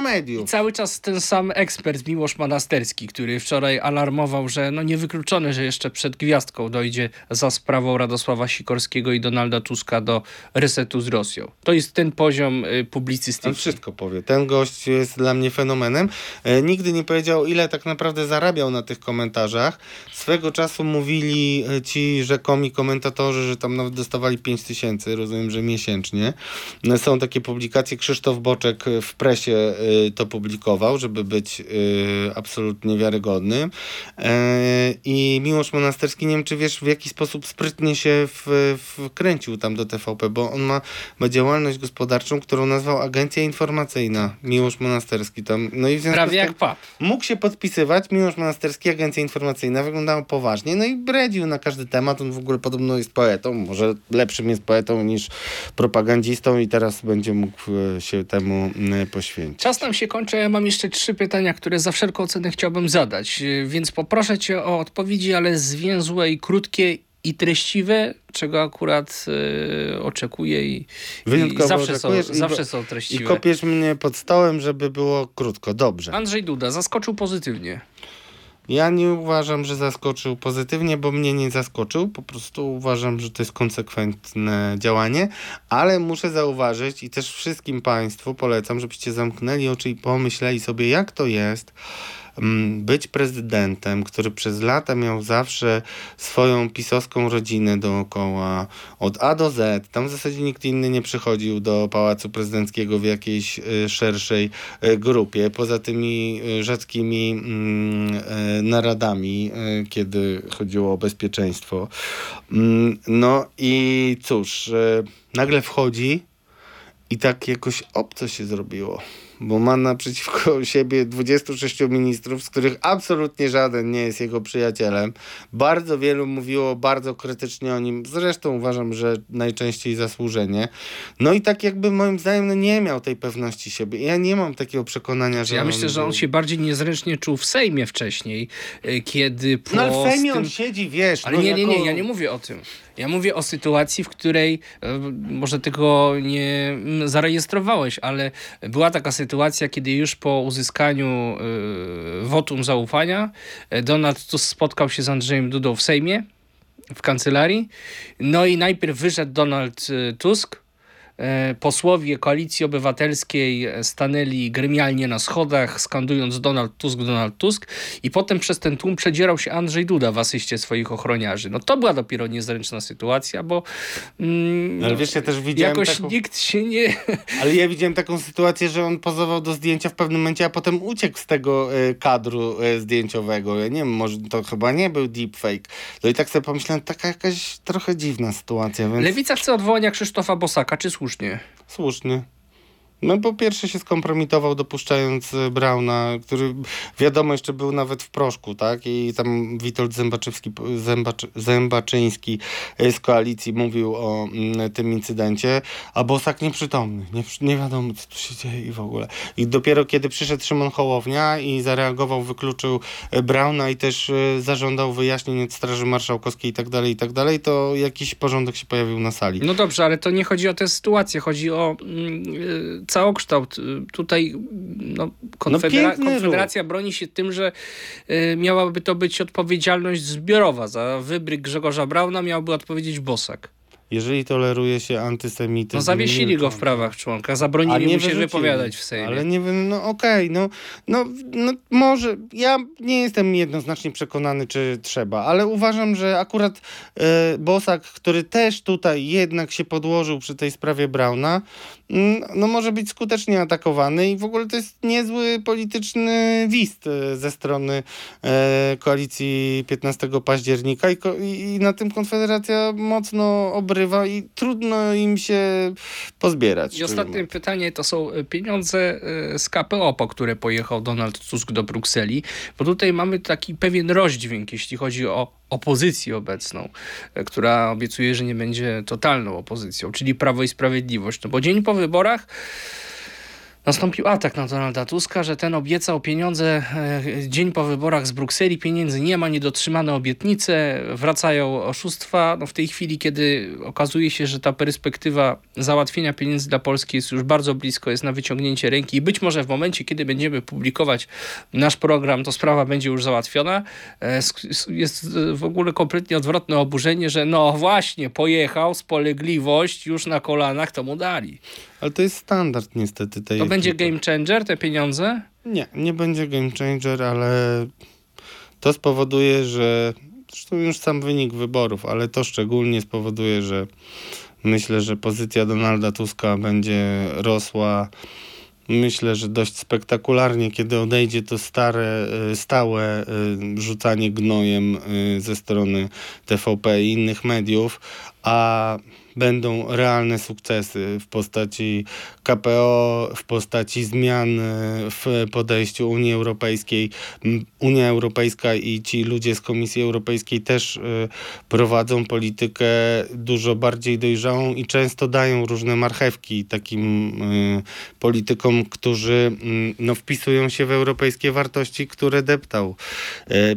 mediów. I cały czas ten sam ekspert Miłosz Manasterski, który wczoraj alarmował, że no niewykluczone, że jeszcze przed gwiazdką dojdzie za sprawą Radosława Sikorskiego i Donalda Tuska do resetu z Rosją. To jest ten poziom y, publicystyki. On wszystko powie. Ten gość jest dla mnie fenomenem. E, nigdy nie powiedział, ile tak naprawdę zarabiał na tych komentarzach. Swego czasu mówili e, ci rzekomi komentatorzy, że tam nawet dostawali 5 tysięcy, rozumiem, że miesięcznie. E, są takie publikacje. Krzysztof Boczek w presie e, to publikował, żeby być y, absolutnie wiarygodnym. E, i Miłosz Monasterski, nie wiem czy wiesz w jaki sposób sprytnie się w, wkręcił tam do TVP, bo on ma, ma działalność gospodarczą, którą nazwał Agencja Informacyjna. Miłosz Monasterski tam. No i w Prawie jak pap. Mógł się podpisywać, Miłosz Monasterski, Agencja Informacyjna, wyglądało poważnie, no i bredził na każdy temat, on w ogóle podobno jest poetą, może lepszym jest poetą niż propagandzistą i teraz będzie mógł e, się temu poświęcić. Czas nam się kończy, ja mam jeszcze trzy pytania, które za wszelką cenę chciałbym zadać, więc poproszę cię o odpowiedzi, ale zwięzłe i krótkie i treściwe, czego akurat y, oczekuję i, i zawsze, są, i, zawsze są treściwe. I kopiesz mnie pod stołem, żeby było krótko. Dobrze. Andrzej Duda zaskoczył pozytywnie. Ja nie uważam, że zaskoczył pozytywnie, bo mnie nie zaskoczył. Po prostu uważam, że to jest konsekwentne działanie, ale muszę zauważyć i też wszystkim Państwu polecam, żebyście zamknęli oczy i pomyśleli sobie, jak to jest być prezydentem, który przez lata miał zawsze swoją pisowską rodzinę dookoła, od A do Z. Tam w zasadzie nikt inny nie przychodził do Pałacu Prezydenckiego w jakiejś y, szerszej y, grupie, poza tymi y, rzadkimi naradami, kiedy chodziło o bezpieczeństwo. No i cóż, nagle wchodzi i tak jakoś obco się zrobiło bo ma naprzeciwko siebie 26 ministrów, z których absolutnie żaden nie jest jego przyjacielem. Bardzo wielu mówiło bardzo krytycznie o nim, zresztą uważam, że najczęściej zasłużenie. No i tak jakby moim zdaniem no nie miał tej pewności siebie. Ja nie mam takiego przekonania, że Ja myślę, że on się bardziej niezręcznie czuł w Sejmie wcześniej, y, kiedy po No ale w Sejmie tym... on siedzi, wiesz. Ale no nie, jako... nie, nie, ja nie mówię o tym. Ja mówię o sytuacji, w której e, może tego nie zarejestrowałeś, ale była taka sytuacja, kiedy już po uzyskaniu y, wotum zaufania e, Donald Tusk spotkał się z Andrzejem Dudą w Sejmie, w kancelarii. No i najpierw wyszedł Donald Tusk, E, posłowie Koalicji Obywatelskiej stanęli gremialnie na schodach, skandując Donald Tusk, Donald Tusk i potem przez ten tłum przedzierał się Andrzej Duda w asyście swoich ochroniarzy. No to była dopiero niezręczna sytuacja, bo mm, ale wiesz, ja też widziałem jakoś taką... nikt się nie... Ale ja widziałem taką sytuację, że on pozował do zdjęcia w pewnym momencie, a potem uciekł z tego y, kadru y, zdjęciowego. Ja nie wiem, może to chyba nie był deepfake. No i tak sobie pomyślałem, taka jakaś trochę dziwna sytuacja. Więc... Lewica chce odwołania Krzysztofa Bosaka, czy słusznie? Słusznie. Słusznie. No po pierwsze się skompromitował dopuszczając e, Brauna, który wiadomo jeszcze był nawet w proszku, tak? I tam Witold Zębaczewski, Zębacz, Zębaczyński e, z koalicji mówił o mm, tym incydencie, a Bosak nieprzytomny. Nie, nie wiadomo co tu się dzieje i w ogóle. I dopiero kiedy przyszedł Szymon Hołownia i zareagował, wykluczył e, Brauna i też zażądał wyjaśnień od Straży Marszałkowskiej i tak dalej, i tak dalej, to jakiś porządek się pojawił na sali. No dobrze, ale to nie chodzi o tę sytuację, chodzi o yy, całokształt. Y, tutaj no, konfedera no Konfederacja broni się tym, że y, miałaby to być odpowiedzialność zbiorowa. Za wybryk Grzegorza Brauna miałby odpowiedzieć Bosak. Jeżeli toleruje się antysemityzm... No zawiesili go w prawach członka, zabronili mu się wypowiadać w Sejmie. Ale nie wiem, no okej, okay, no, no, no może, ja nie jestem jednoznacznie przekonany, czy trzeba, ale uważam, że akurat e, Bosak, który też tutaj jednak się podłożył przy tej sprawie Brauna, mm, no może być skutecznie atakowany i w ogóle to jest niezły polityczny wist e, ze strony e, koalicji 15 października i, i, na tym Konfederacja mocno obrywa i trudno im się pozbierać. I ostatnie pytanie to są e, pieniądze e, z KPO, po które pojechał Donald Tusk do Brukseli, bo tutaj mamy taki pewien rozdźwięk, jeśli chodzi o opozycję obecną, e, która obiecuje, że nie będzie totalną opozycją, czyli Prawo i Sprawiedliwość. No bo dzień po wyborach Nastąpił atak na Donalda Tuska, że ten obiecał pieniądze e, dzień po wyborach z Brukseli. Pieniędzy nie ma, niedotrzymane obietnice, wracają oszustwa. No w tej chwili, kiedy okazuje się, że ta perspektywa załatwienia pieniędzy dla Polski jest już bardzo blisko, jest na wyciągnięcie ręki i być może w momencie, kiedy będziemy publikować nasz program, to sprawa będzie już załatwiona. E, jest w ogóle kompletnie odwrotne oburzenie, że no właśnie, pojechał, spolegliwość, już na kolanach to mu dali. Ale to jest standard niestety tej To będzie game changer, te pieniądze? Nie, nie będzie game changer, ale to spowoduje, że zresztą już sam wynik wyborów, ale to szczególnie spowoduje, że myślę, że pozycja Donalda Tuska będzie rosła. Myślę, że dość spektakularnie, kiedy odejdzie to stare, y, stałe y, rzucanie gnojem y, ze strony TVP i innych mediów, a będą realne sukcesy w postaci KPO, w postaci zmian w podejściu Unii Europejskiej. Unia Europejska i ci ludzie z Komisji Europejskiej też prowadzą politykę dużo bardziej dojrzałą i często dają różne marchewki takim politykom, którzy no, wpisują się w europejskie wartości, które deptał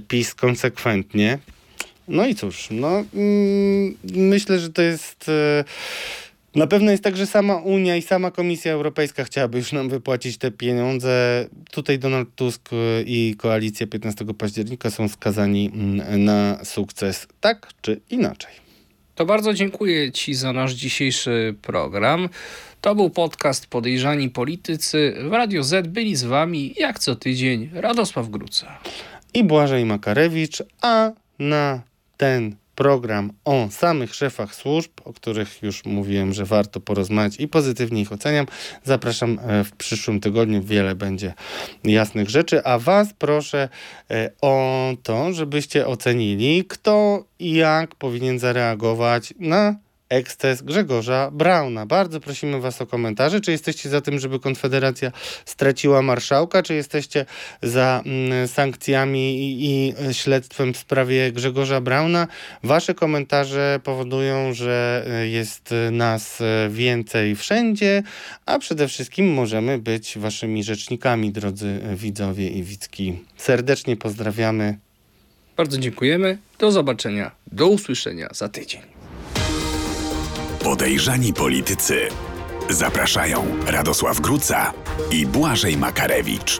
PiS konsekwentnie. No i cóż, no mm, myślę, że to jest... E, na pewno jest tak, że sama Unia i sama Komisja Europejska chciałaby już nam wypłacić te pieniądze. Tutaj Donald Tusk i koalicja 15 października są skazani mm, na sukces, tak czy inaczej. To bardzo dziękuję Ci za nasz dzisiejszy program. To był podcast Podejrzani Politycy. W Radio Z byli z Wami jak co tydzień Radosław Gruca i Błażej Makarewicz, a na ten program o samych szefach służb, o których już mówiłem, że warto porozmawiać i pozytywnie ich oceniam. Zapraszam e, w przyszłym tygodniu, wiele będzie jasnych rzeczy, a Was proszę e, o to, żebyście ocenili, kto i jak powinien zareagować na eksces Grzegorza Brauna. Bardzo prosimy Was o komentarze. Czy jesteście za tym, żeby Konfederacja straciła marszałka, czy jesteście za mm, sankcjami i, i śledztwem w sprawie Grzegorza Brauna? Wasze komentarze powodują, że e, jest nas e, więcej wszędzie, a przede wszystkim możemy być Waszymi rzecznikami, drodzy widzowie i widzki. Serdecznie pozdrawiamy. Bardzo dziękujemy. Do zobaczenia. Do usłyszenia za tydzień. Podejrzani politycy. Zapraszają Radosław Gruca i Błażej Makarewicz.